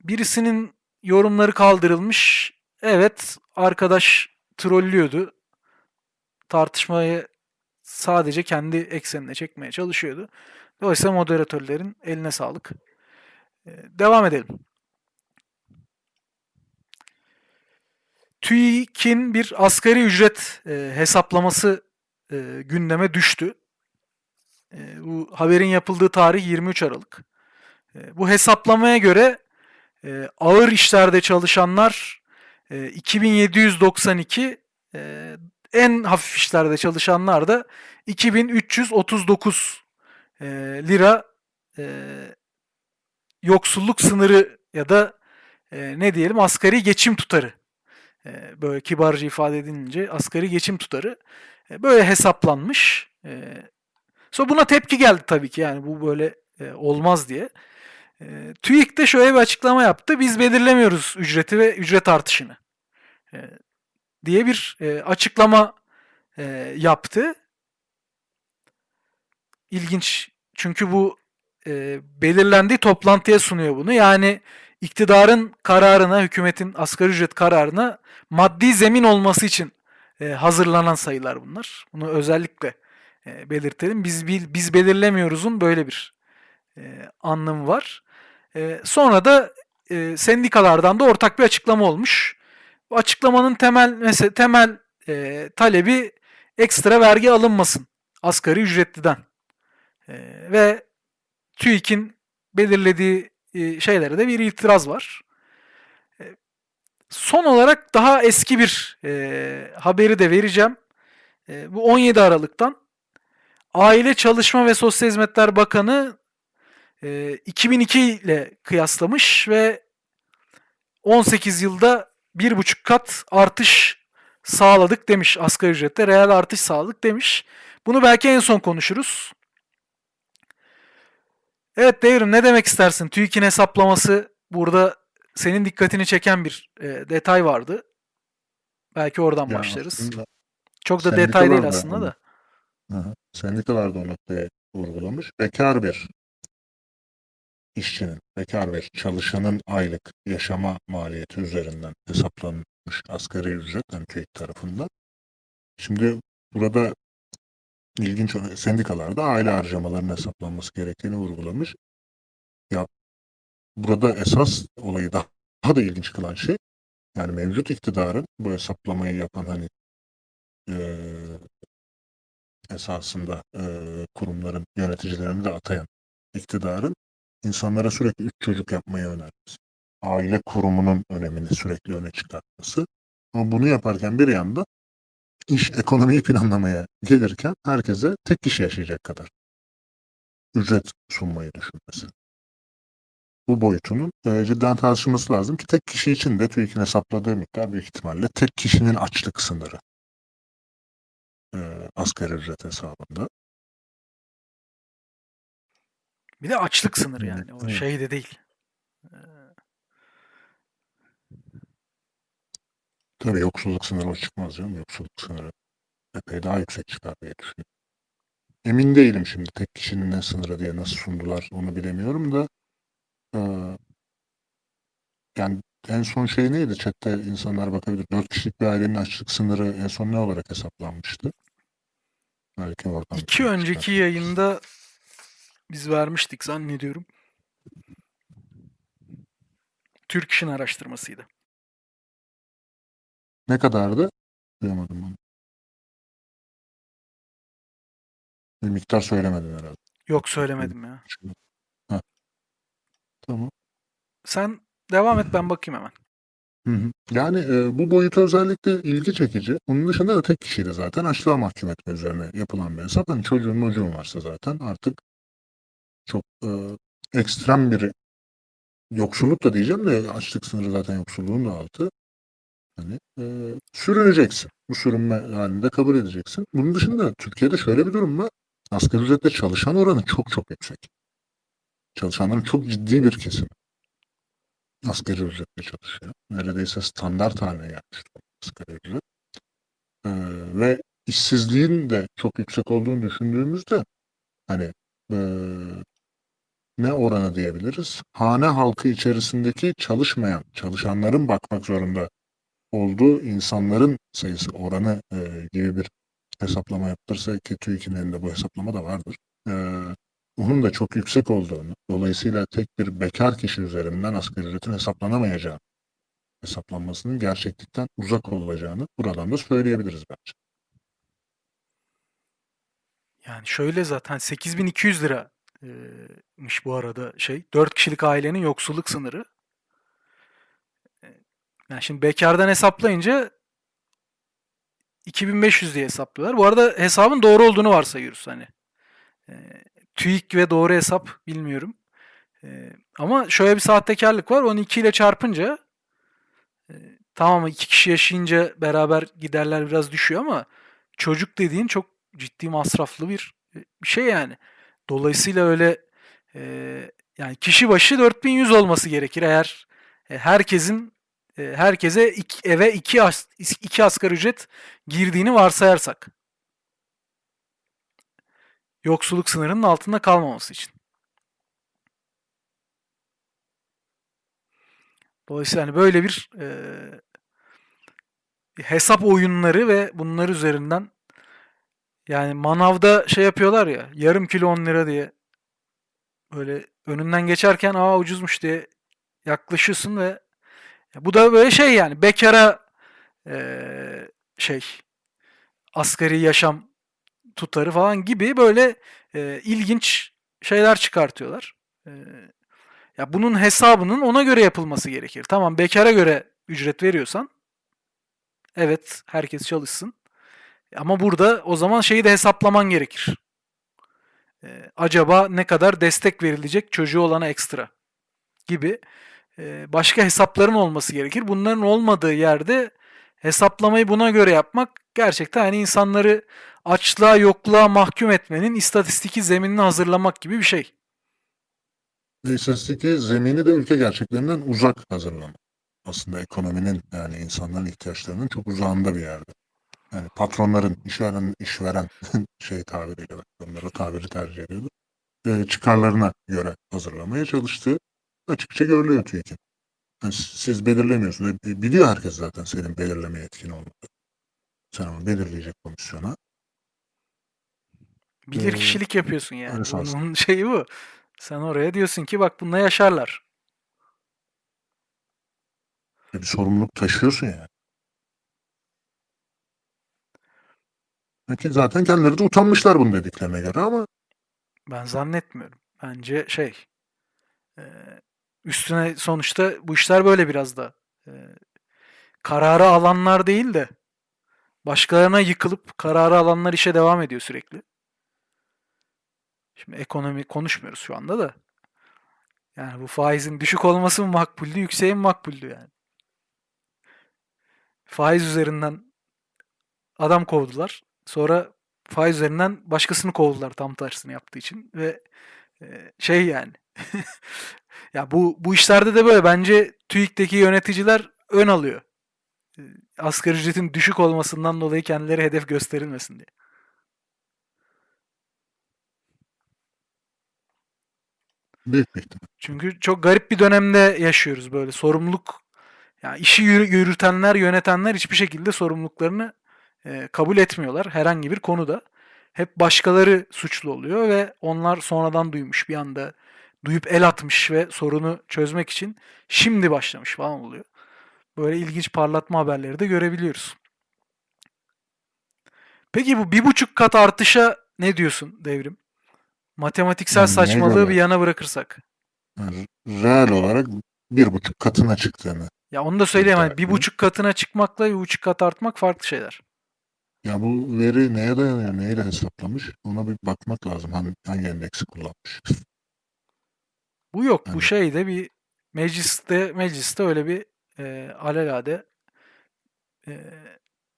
Birisinin yorumları kaldırılmış. Evet, arkadaş trollüyordu. Tartışmayı sadece kendi eksenine çekmeye çalışıyordu. Dolayısıyla moderatörlerin eline sağlık. Ee, Devam edelim. TÜİK'in bir asgari ücret e, hesaplaması e, gündeme düştü. E, bu haberin yapıldığı tarih 23 Aralık. E, bu hesaplamaya göre e, ağır işlerde çalışanlar e, 2792, e, en hafif işlerde çalışanlar da 2339 e, lira e, yoksulluk sınırı ya da e, ne diyelim asgari geçim tutarı. E, böyle kibarca ifade edilince asgari geçim tutarı e, böyle hesaplanmış. E, sonra buna tepki geldi tabii ki yani bu böyle e, olmaz diye. E, TÜİK de şöyle bir açıklama yaptı. Biz belirlemiyoruz ücreti ve ücret artışını. E, diye bir e, açıklama e, yaptı. İlginç. Çünkü bu e, belirlendiği toplantıya sunuyor bunu. Yani iktidarın kararına, hükümetin asgari ücret kararına maddi zemin olması için e, hazırlanan sayılar bunlar. Bunu özellikle e, belirtelim. Biz bil- biz belirlemiyoruz'un böyle bir e, anlamı var. E, sonra da e, sendikalardan da ortak bir açıklama olmuş. Bu açıklamanın temel mesela temel e, talebi ekstra vergi alınmasın asgari ücretliden. E, ve TÜİK'in belirlediği e, şeylere de bir itiraz var. E, son olarak daha eski bir e, haberi de vereceğim. e, bu 17 Aralık'tan Aile Çalışma ve Sosyal Hizmetler Bakanı e, 2002 ile kıyaslamış ve 18 yılda bir buçuk kat artış sağladık demiş asgari ücrette. Reel artış sağladık demiş. Bunu belki en son konuşuruz. Evet Devrim ne demek istersin? TÜİK'in hesaplaması burada senin dikkatini çeken bir e, detay vardı. Belki oradan Ya başlarız. Çok da detay değil da aslında da. Hı. Sendikalar da o noktaya vurgulamış. Bekar bir işçinin, bekar bir çalışanın aylık yaşama maliyeti üzerinden hesaplanmış asgari ücret TÜİK tarafından. Şimdi burada ilginç olan- sendikalar da aile harcamalarının hesaplanması gerektiğini vurgulamış. Ya burada esas olayı daha, da ilginç kılan şey yani mevcut iktidarın bu hesaplamayı yapan hani eee esasında eee, kurumların yöneticilerini de atayan iktidarın insanlara sürekli üç çocuk yapmayı önermesi. Aile kurumunun önemini sürekli öne çıkartması. Ama bunu yaparken bir yanda iş ekonomiyi planlamaya gelirken herkese tek kişi yaşayacak kadar ücret sunmayı düşünmesi. Bu boyutunun e, cidden tartışılması lazım ki tek kişi için de TÜİK'in hesapladığı miktar büyük ihtimalle tek kişinin açlık sınırı e, asgari ücret hesabında. Bir de açlık sınırı yani. O Evet. şey de değil. Tabii yoksulluk sınırı o çıkmaz canım. Yoksulluk sınırı epey daha yüksek çıkar diye düşünüyorum. Emin değilim şimdi tek kişinin ne sınırı diye nasıl sundular onu bilemiyorum da eee, yani en son şey neydi? Chat'te insanlar bakabilir. Dört kişilik bir ailenin açlık sınırı en son ne olarak hesaplanmıştı? Belki oradan İki önceki çıkar. yayında biz vermiştik zannediyorum. Türk İş'in araştırmasıydı. Ne kadardı? Duyamadım onu. Bir miktar söylemedin herhalde. Yok söylemedim ya. Heh. Tamam. Sen devam et ben bakayım hemen. Yani e, bu boyutu özellikle ilgi çekici. Onun dışında da tek kişiydi zaten. Açlığa mahkum etme üzerine yapılan bir hesap. Hani çocuğun çocuğun varsa zaten artık çok e, ekstrem bir yoksulluk da diyeceğim de açlık sınırı zaten yoksulluğun da altı. Hani e, sürüneceksin. Bu sürünme halinde kabul edeceksin. Bunun dışında Türkiye'de şöyle bir durum var. Asgari ücretle çalışan oranı çok çok yüksek. Çalışanların çok ciddi bir kesimi asgari ücretle çalışıyor. Neredeyse standart haline gelmiş durumda asgari ücret. Ee, ve işsizliğin de çok yüksek olduğunu düşündüğümüzde hani ee, ne oranı diyebiliriz? Hane halkı içerisindeki çalışmayan, çalışanların bakmak zorunda olduğu insanların sayısı oranı ee, gibi bir hesaplama yaptırsa ki TÜİK'in elinde bu hesaplama da vardır. Ee, onun da çok yüksek olduğunu, dolayısıyla tek bir bekar kişi üzerinden asgari ücretin hesaplanamayacağı hesaplanmasının gerçeklikten uzak olacağını buradan da söyleyebiliriz bence. Yani şöyle zaten 8200 liraymış bu arada şey. 4 kişilik ailenin yoksulluk sınırı. E, Yani şimdi bekardan hesaplayınca 2500 diye hesaplıyorlar. Bu arada hesabın doğru olduğunu varsayıyoruz hani. E, TÜİK ve doğru hesap bilmiyorum. E, ama şöyle bir sahtekarlık var. Onu 2 ile çarpınca e, tamam iki kişi yaşayınca beraber giderler biraz düşüyor ama çocuk dediğin çok ciddi masraflı bir e, bir şey yani. Dolayısıyla öyle e, yani kişi başı 4100 olması gerekir eğer e, herkesin e, herkese iki, eve iki, as, iki asgari ücret girdiğini varsayarsak. Yoksulluk sınırının altında kalmaması için. Dolayısıyla hani böyle bir e, hesap oyunları ve bunlar üzerinden yani manavda şey yapıyorlar ya yarım kilo 10 lira diye böyle önünden geçerken aa ucuzmuş diye yaklaşıyorsun ve bu da böyle şey yani bekara e, şey asgari yaşam tutarı falan gibi böyle e, ilginç şeyler çıkartıyorlar. E, ya bunun hesabının ona göre yapılması gerekir. Tamam bekara göre ücret veriyorsan evet herkes çalışsın. Ama burada o zaman şeyi de hesaplaman gerekir. Ee, acaba ne kadar destek verilecek çocuğu olana ekstra gibi e, başka hesapların olması gerekir. Bunların olmadığı yerde hesaplamayı buna göre yapmak gerçekten hani insanları açlığa yokluğa mahkum etmenin istatistiki zeminini hazırlamak gibi bir şey. İstatistiki zemini de ülke gerçeklerinden uzak hazırlamak. Aslında ekonominin yani insanların ihtiyaçlarının çok uzağında bir yerde. Yani patronların, işveren, işveren şey tabiriyle onlara tabiri tercih ediyordu. E, çıkarlarına göre hazırlamaya çalıştığı açıkça görülüyor TÜİK'in. Yani siz belirlemiyorsunuz. Biliyor herkes zaten senin belirleme yetkin olmadığını. Sen onu belirleyecek komisyona. Bilir kişilik yapıyorsun yani. Bunun şeyi bu. Sen oraya diyorsun ki bak bununla yaşarlar. E, Bir sorumluluk taşıyorsun yani. Peki zaten kendileri de utanmışlar bunu dediklerine göre ama Ben zannetmiyorum. Bence şey üstüne sonuçta bu işler böyle biraz da kararı alanlar değil de başkalarına yıkılıp kararı alanlar işe devam ediyor sürekli. Şimdi ekonomi konuşmuyoruz şu anda da. Yani bu faizin düşük olması mı makbuldü, yükseği mi makbuldü yani? Faiz üzerinden adam kovdular. Sonra faiz üzerinden başkasını kovdular tam tersini yaptığı için ve e, şey yani ya bu bu işlerde de böyle bence TÜİK'teki yöneticiler ön alıyor. E, Asgari ücretin düşük olmasından dolayı kendileri hedef gösterilmesin diye. Büyük ihtimal. Çünkü çok garip bir dönemde yaşıyoruz böyle sorumluluk yani işi yürü- yürütenler, yönetenler hiçbir şekilde sorumluluklarını e, kabul etmiyorlar herhangi bir konuda. Hep başkaları suçlu oluyor ve onlar sonradan duymuş bir anda duyup el atmış ve sorunu çözmek için şimdi başlamış falan oluyor. Böyle ilginç parlatma haberleri de görebiliyoruz. Peki bu bir buçuk kat artışa ne diyorsun devrim? Matematiksel Yani neye saçmalığı göre? bir yana bırakırsak. Yani reel olarak bir buçuk katına çıktığını. Ya onu da söyleyeyim hani bir buçuk katına çıkmakla bir buçuk kat artmak farklı şeyler. Ya bu veri neye dayanıyor, neyle hesaplamış? Ona bir bakmak lazım. Hangi, hangi endeksi kullanmış? Bu yok. Bu Evet. şey de bir mecliste mecliste öyle bir e, alelade e,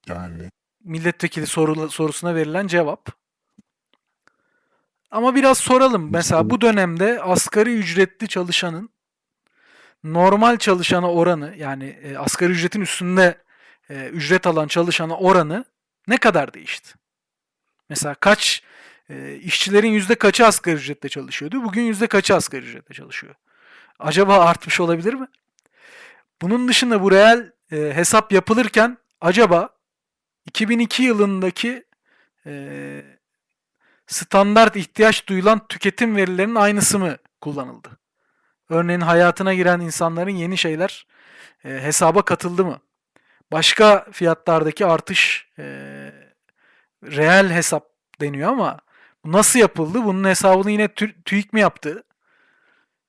Yani milletvekili soru, sorusuna verilen cevap. Ama biraz soralım. Mesela bu dönemde asgari ücretli çalışanın normal çalışana oranı yani e, asgari ücretin üstünde e, ücret alan çalışana oranı ne kadar değişti? Mesela kaç e, işçilerin yüzde kaçı asgari ücretle çalışıyordu? Bugün yüzde kaçı asgari ücretle çalışıyor? Acaba artmış olabilir mi? Bunun dışında bu reel e, hesap yapılırken acaba 2002 yılındaki e, standart ihtiyaç duyulan tüketim verilerinin aynısı mı kullanıldı? Örneğin hayatına giren insanların yeni şeyler e, hesaba katıldı mı? Başka fiyatlardaki artış e, reel hesap deniyor ama nasıl yapıldı? Bunun hesabını yine tü- TÜİK mi yaptı?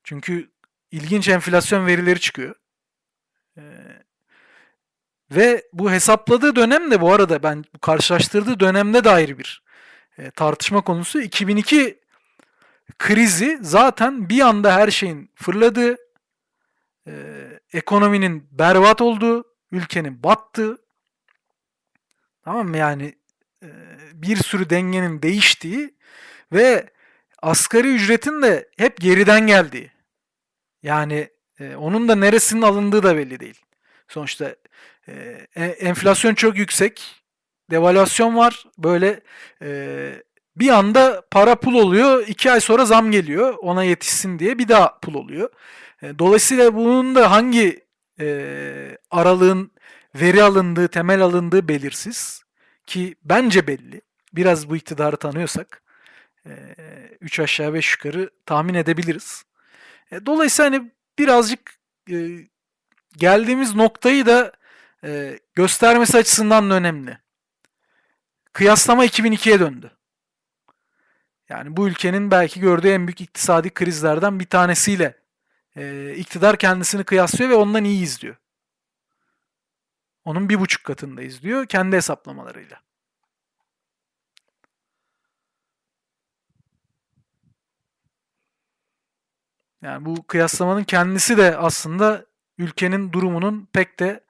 Çünkü ilginç enflasyon verileri çıkıyor. E, ve bu hesapladığı dönem de bu arada ben karşılaştırdığı dönemde dair bir e, tartışma konusu. 2002 krizi zaten bir anda her şeyin fırladığı, e, ekonominin berbat olduğu, ülkenin battığı, tamam mı? Yani e, bir sürü dengenin değiştiği ve asgari ücretin de hep geriden geldiği. Yani e, onun da neresinin alındığı da belli değil. Sonuçta e, e- enflasyon çok yüksek, devalüasyon var. Böyle e, bir anda para pul oluyor, iki ay sonra zam geliyor ona yetişsin diye bir daha pul oluyor. E, dolayısıyla bunun da hangi e, aralığın veri alındığı, temel alındığı belirsiz. Ki bence belli. Biraz bu iktidarı tanıyorsak e, üç aşağı beş yukarı tahmin edebiliriz. E, dolayısıyla hani birazcık e, geldiğimiz noktayı da e, göstermesi açısından da önemli. Kıyaslama 2002'ye döndü. Yani bu ülkenin belki gördüğü en büyük iktisadi krizlerden bir tanesiyle e, iktidar kendisini kıyaslıyor ve ondan iyi izliyor. Onun bir buçuk katında izliyor kendi hesaplamalarıyla. Yani bu kıyaslamanın kendisi de aslında ülkenin durumunun pek de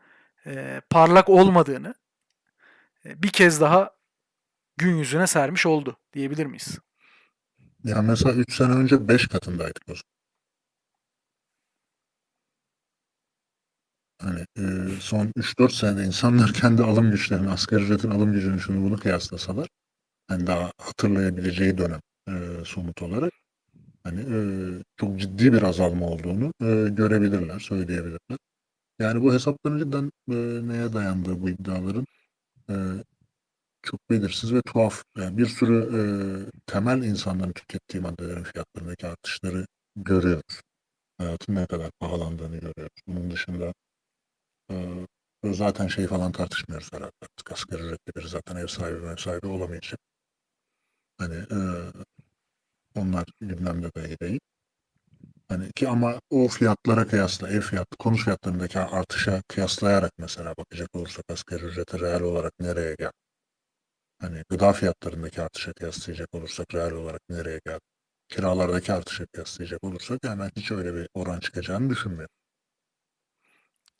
e, parlak olmadığını e, bir kez daha gün yüzüne sermiş oldu diyebilir miyiz? Ya mesela 3 sene önce 5 katındaydık o zaman. Hani e, son 3-4 senede insanlar kendi alım güçlerini, asgari ücretin alım gücünü şunu bunu kıyaslasalar hani daha hatırlayabileceği dönem e, somut olarak hani e, çok ciddi bir azalma olduğunu e, görebilirler, söyleyebilirler. Yani bu hesapların cidden e, neye dayandığı bu iddiaların e, çok belirsiz ve tuhaf. Yani bir sürü e, temel insanların tükettiği maddelerin fiyatlarındaki artışları görüyoruz. Hayatın ne kadar pahalandığını görüyoruz. Bunun dışında e, zaten şey falan tartışmıyoruz herhalde. Artık asgari ücretli biri zaten ev sahibi ev sahibi olamayacak. Hani e, onlar gündemde dahi değil. Hani ki ama o fiyatlara kıyasla ev fiyatı, konut fiyatlarındaki artışa kıyaslayarak mesela bakacak olursak asgari ücrete reel olarak nereye geldi? Hani gıda fiyatlarındaki artışa kıyaslayacak olursak reel olarak nereye geldi? Kiralardaki artışa kıyaslayacak olursak hemen hiç öyle bir oran çıkacağını düşünmüyorum.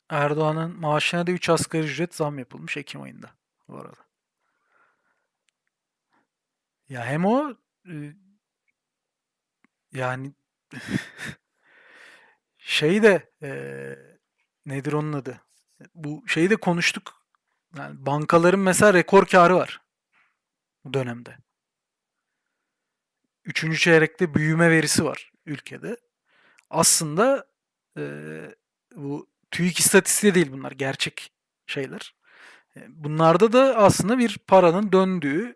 Erdoğan'ın maaşına da 3 asgari ücret zam yapılmış Ekim ayında bu arada. Ya hem o e, yani şey de e, nedir onun adı? Bu şeyi de konuştuk. Yani bankaların mesela rekor karı var dönemde. Üçüncü çeyrekte büyüme verisi var ülkede. Aslında e, bu TÜİK istatistiği değil bunlar gerçek şeyler. E, Bunlarda da aslında bir paranın döndüğü,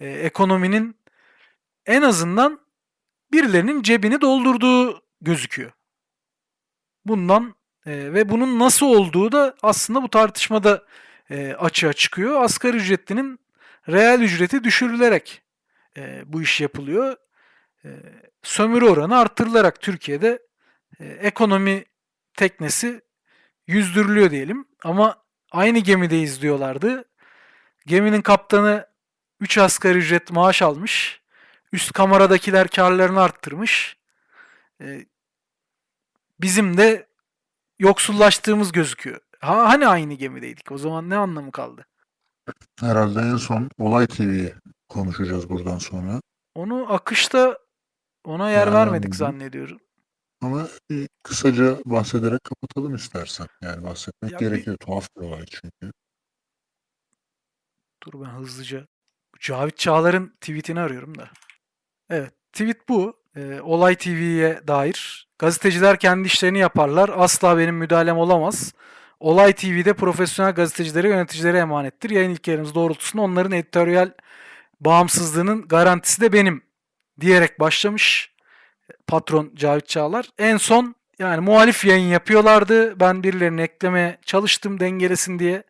e, ekonominin en azından birilerinin cebini doldurduğu gözüküyor. Bundan e, ve bunun nasıl olduğu da aslında bu tartışmada e, açığa çıkıyor. Asgari ücretlinin reel ücreti düşürülerek e, bu iş yapılıyor. E, sömürü oranı arttırılarak Türkiye'de e, ekonomi teknesi yüzdürülüyor diyelim. Ama aynı gemideyiz diyorlardı. Geminin kaptanı 3 asgari ücret maaş almış. Üst kameradakiler karlarını arttırmış. E, bizim de yoksullaştığımız gözüküyor. Ha, hani aynı gemideydik? O zaman ne anlamı kaldı? Herhalde en son Olay TV'yi konuşacağız buradan sonra. Onu akışta ona yer Yani vermedik zannediyorum. Ama e, kısaca bahsederek kapatalım istersen. Yani bahsetmek Ya bir- gerekiyor. Tuhaf bir olay çünkü. Dur ben hızlıca. Cavit Çağlar'ın tweetini arıyorum da. Evet, tweet bu. Ee, Olay TV'ye dair. Gazeteciler kendi işlerini yaparlar. Asla benim müdahalem olamaz. Olay TV'de profesyonel gazetecilere, yöneticilere emanettir. Yayın ilkelerimiz doğrultusunda onların editoryal bağımsızlığının garantisi de benim diyerek başlamış patron Cavit Çağlar. En son yani muhalif yayın yapıyorlardı. Ben birilerini eklemeye çalıştım dengelesin diye.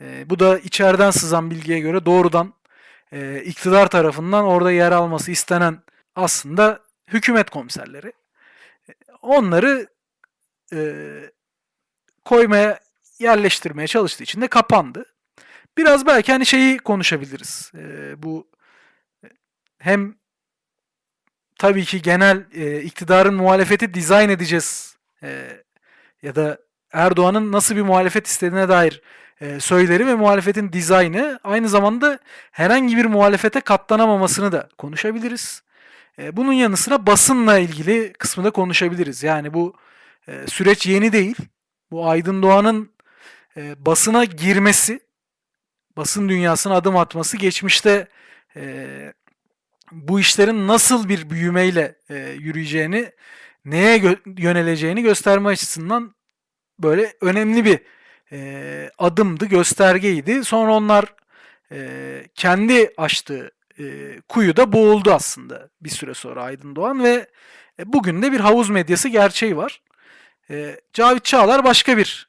Ee, bu da içeriden sızan bilgiye göre doğrudan e, iktidar tarafından orada yer alması istenen aslında hükümet komiserleri. E, Onları e, koymaya, yerleştirmeye çalıştığı için de kapandı. Biraz belki hani şeyi konuşabiliriz. E, bu hem tabii ki genel e, iktidarın muhalefeti dizayn edeceğiz e, ya da Erdoğan'ın nasıl bir muhalefet istediğine dair e, söyleri ve muhalefetin dizaynı aynı zamanda herhangi bir muhalefete katlanamamasını da konuşabiliriz. E, bunun yanı sıra basınla ilgili kısmı da konuşabiliriz. Yani bu e, süreç yeni değil. Bu Aydın Doğan'ın e, basına girmesi, basın dünyasına adım atması geçmişte e, bu işlerin nasıl bir büyümeyle e, yürüyeceğini, neye gö- yöneleceğini gösterme açısından böyle önemli bir e, adımdı, göstergeydi. Sonra onlar e, kendi açtığı e, kuyuda boğuldu aslında bir süre sonra Aydın Doğan ve e, bugün de bir havuz medyası gerçeği var. E, Cavit Çağlar başka bir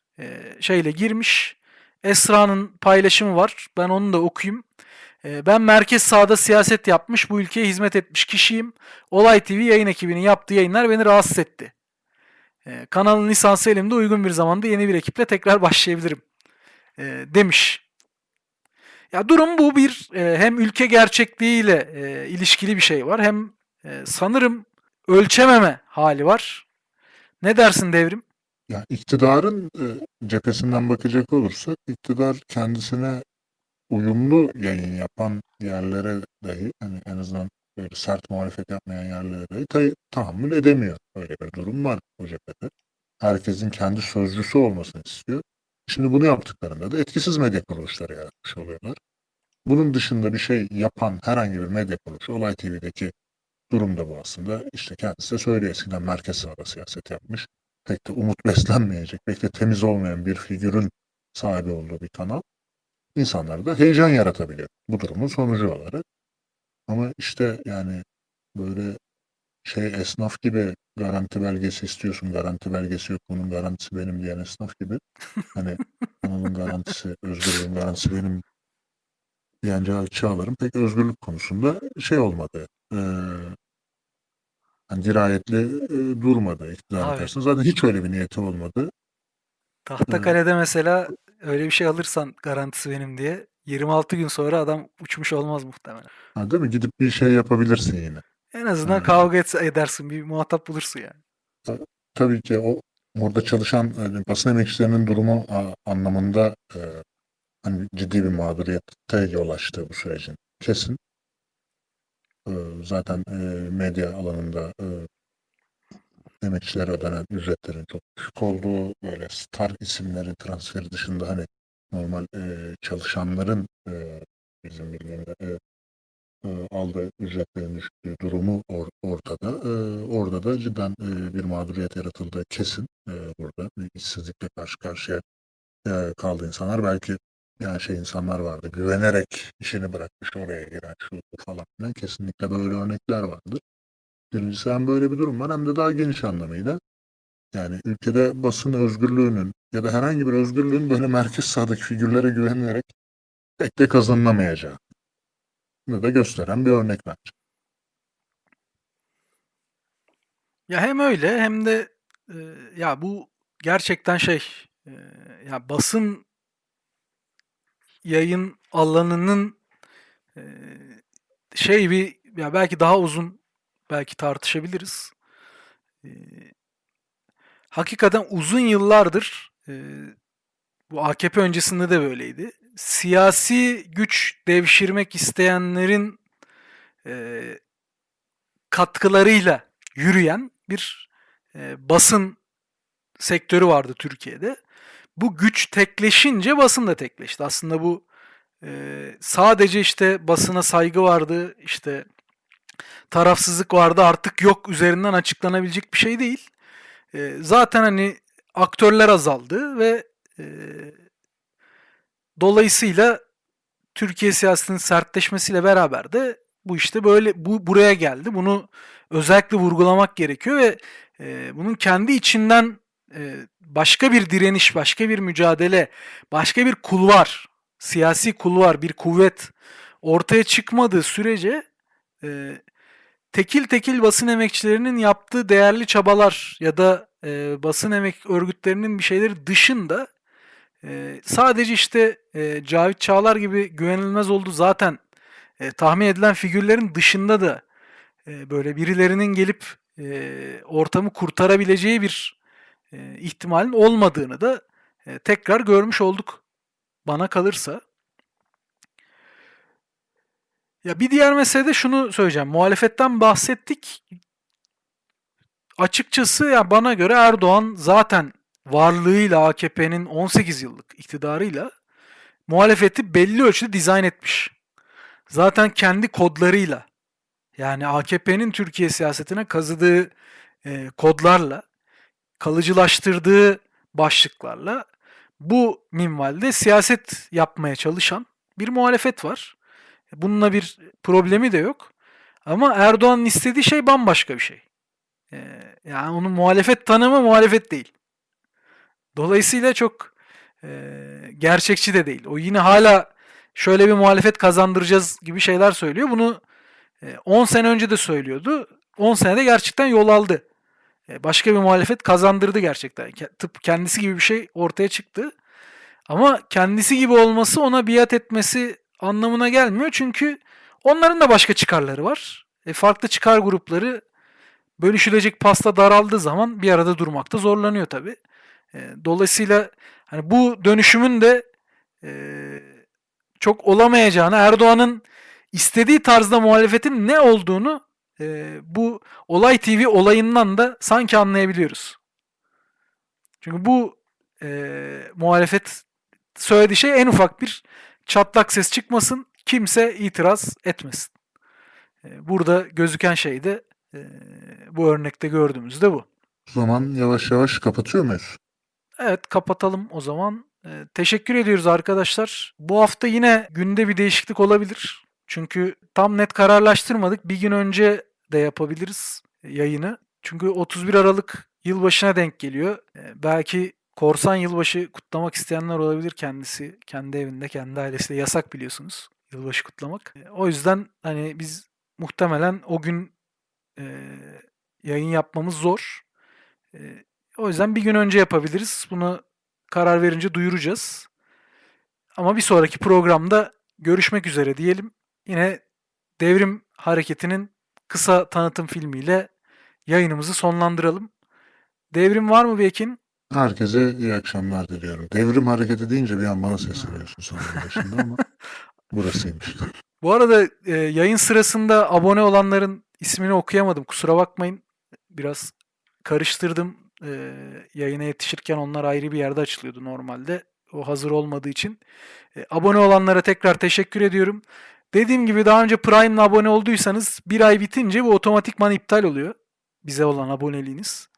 şeyle girmiş. Esra'nın paylaşımı var. Ben onu da okuyayım. Ben merkez sağda siyaset yapmış, bu ülkeye hizmet etmiş kişiyim. Olay TV yayın ekibinin yaptığı yayınlar beni rahatsız etti. Kanalın lisansı elimde uygun bir zamanda yeni bir ekiple tekrar başlayabilirim demiş. Ya durum bu bir hem ülke gerçekliğiyle ilişkili bir şey var hem sanırım ölçememe hali var. Ne dersin devrim? Ya iktidarın e, cephesinden bakacak olursak iktidar kendisine uyumlu yayın yapan yerlere dahi hani en azından böyle sert muhalefet yapmayan yerlere dahi tahammül edemiyor. Öyle bir durum var o cephede. Herkesin kendi sözcüsü olmasını istiyor. Şimdi bunu yaptıklarında da etkisiz medya kuruluşları yaratmış oluyorlar. Bunun dışında bir şey yapan herhangi bir medya kuruluşu, Olay TV'deki durum da bu aslında. İşte kendisi de söylüyor eskiden merkez sağda siyaset yapmış. Pek de umut beslenmeyecek, pek de temiz olmayan bir figürün sahibi olduğu bir kanal. İnsanlarda heyecan yaratabiliyor bu durumun sonucu olarak. Ama işte yani böyle şey esnaf gibi garanti belgesi istiyorsun, garanti belgesi yok, bunun garantisi benim diyen esnaf gibi. Hani kanalın garantisi, özgürlüğün garantisi benim diyen Cahit Çağlar'ın pek özgürlük konusunda şey olmadı. Ee, hani dirayetli e, durmadı iktidar Abi. karşısında. Zaten hiç öyle bir niyeti olmadı. Tahtakale'de mesela öyle bir şey alırsan garantisi benim diye 26 gün sonra adam uçmuş olmaz muhtemelen. Ha, değil mi? Gidip bir şey yapabilirsin yine. En azından Evet. kavga etse- edersin. Bir muhatap bulursun yani. Tabii ki o orada çalışan e, basın emekçilerinin durumu a, anlamında e, hani ciddi bir mağduriyete yol açtı bu sürecin. Kesin. E, zaten e, medya alanında e, emekçilere ödenen ücretlerin çok düşük olduğu böyle star isimleri transferi dışında hani normal e, çalışanların e, bizim bildiğimizde e, aldığı ücretlerin düştüğü durumu or- ortada. E, orada da cidden e, bir mağduriyet yaratıldığı kesin e, burada. Bir karşı karşıya e, kaldı insanlar. Belki yani şey insanlar vardı. Güvenerek işini bırakmış oraya giren şu falan filan. Kesinlikle böyle örnekler vardır. Birincisi hem böyle bir durum var hem de daha geniş anlamıyla. Yani ülkede basın özgürlüğünün ya da herhangi bir özgürlüğün böyle merkez sağdaki figürlere güvenilerek pek de kazanılamayacağı. Bunu da gösteren bir örnek bence. Ya hem öyle hem de e, ya bu gerçekten şey e, ya basın yayın alanının e, şey bir ya belki daha uzun belki tartışabiliriz. E, hakikaten uzun yıllardır e, bu AKP öncesinde de böyleydi. Siyasi güç devşirmek isteyenlerin e, katkılarıyla yürüyen bir e, basın sektörü vardı Türkiye'de. Bu güç tekleşince basın da tekleşti. Aslında bu e, sadece işte basına saygı vardı, işte tarafsızlık vardı artık yok üzerinden açıklanabilecek bir şey değil. E, zaten hani aktörler azaldı ve e, dolayısıyla Türkiye siyasetinin sertleşmesiyle beraber de bu işte böyle bu buraya geldi. Bunu özellikle vurgulamak gerekiyor ve e, bunun kendi içinden başka bir direniş, başka bir mücadele, başka bir kulvar, siyasi kulvar, bir kuvvet ortaya çıkmadığı sürece tekil tekil basın emekçilerinin yaptığı değerli çabalar ya da basın emek örgütlerinin bir şeyleri dışında sadece işte Cavit Çağlar gibi güvenilmez oldu. Zaten tahmin edilen figürlerin dışında da böyle birilerinin gelip ortamı kurtarabileceği bir e, ihtimalin olmadığını da e, tekrar görmüş olduk bana kalırsa. Ya bir diğer mesele de şunu söyleyeceğim. Muhalefetten bahsettik. Açıkçası ya bana göre Erdoğan zaten varlığıyla AKP'nin 18 yıllık iktidarıyla muhalefeti belli ölçüde dizayn etmiş. Zaten kendi kodlarıyla yani AKP'nin Türkiye siyasetine kazıdığı e, kodlarla, kalıcılaştırdığı başlıklarla bu minvalde siyaset yapmaya çalışan bir muhalefet var. Bununla bir problemi de yok. Ama Erdoğan'ın istediği şey bambaşka bir şey. E, yani onun muhalefet tanımı muhalefet değil. Dolayısıyla çok e, gerçekçi de değil. O yine hala şöyle bir muhalefet kazandıracağız gibi şeyler söylüyor. Bunu e, 10 sene önce de söylüyordu. 10 senede gerçekten yol aldı. E, başka bir muhalefet kazandırdı gerçekten. Tıp kendisi gibi bir şey ortaya çıktı. Ama kendisi gibi olması ona biat etmesi anlamına gelmiyor. Çünkü onların da başka çıkarları var. E, farklı çıkar grupları bölüşülecek pasta daraldığı zaman bir arada durmakta zorlanıyor tabii. E, dolayısıyla hani bu dönüşümün de e, çok olamayacağını, Erdoğan'ın istediği tarzda muhalefetin ne olduğunu e, bu Olay TV olayından da sanki anlayabiliyoruz. Çünkü bu e, muhalefet söylediği şey en ufak bir çatlak ses çıkmasın, kimse itiraz etmesin. E, burada gözüken şey de e, bu örnekte gördüğümüzde bu. O zaman yavaş yavaş kapatıyor muyuz? Evet kapatalım o zaman. Ee, teşekkür ediyoruz arkadaşlar. Bu hafta yine günde bir değişiklik olabilir. Çünkü tam net kararlaştırmadık. Bir gün önce de yapabiliriz yayını. Çünkü 31 Aralık yılbaşına denk geliyor. Belki korsan yılbaşı kutlamak isteyenler olabilir kendisi. Kendi evinde, kendi ailesiyle yasak biliyorsunuz yılbaşı kutlamak. O yüzden hani biz muhtemelen o gün e, yayın yapmamız zor. E, o yüzden bir gün önce yapabiliriz. Bunu karar verince duyuracağız. Ama bir sonraki programda görüşmek üzere diyelim. Yine Devrim Hareketi'nin kısa tanıtım filmiyle yayınımızı sonlandıralım. Devrim var mı Bekin? Herkese iyi akşamlar diliyorum. Devrim hareketi deyince bir an bana sesleniyorsun sonunda başında ama burasıymış. Bu arada e, yayın sırasında abone olanların ismini okuyamadım. Kusura bakmayın. Biraz karıştırdım. E, yayına yetişirken onlar ayrı bir yerde açılıyordu normalde. O hazır olmadığı için. E, abone olanlara tekrar teşekkür ediyorum. Dediğim gibi daha önce Prime'la abone olduysanız bir ay bitince bu otomatikman iptal oluyor. Bize olan aboneliğiniz.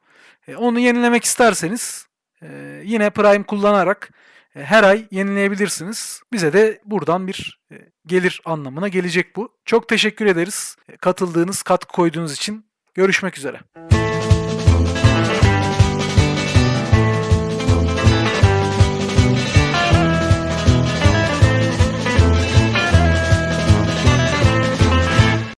E, onu yenilemek isterseniz e, yine Prime kullanarak e, her ay yenileyebilirsiniz. Bize de buradan bir e, gelir anlamına gelecek bu. Çok teşekkür ederiz. E, Katıldığınız, katkı koyduğunuz için. Görüşmek üzere.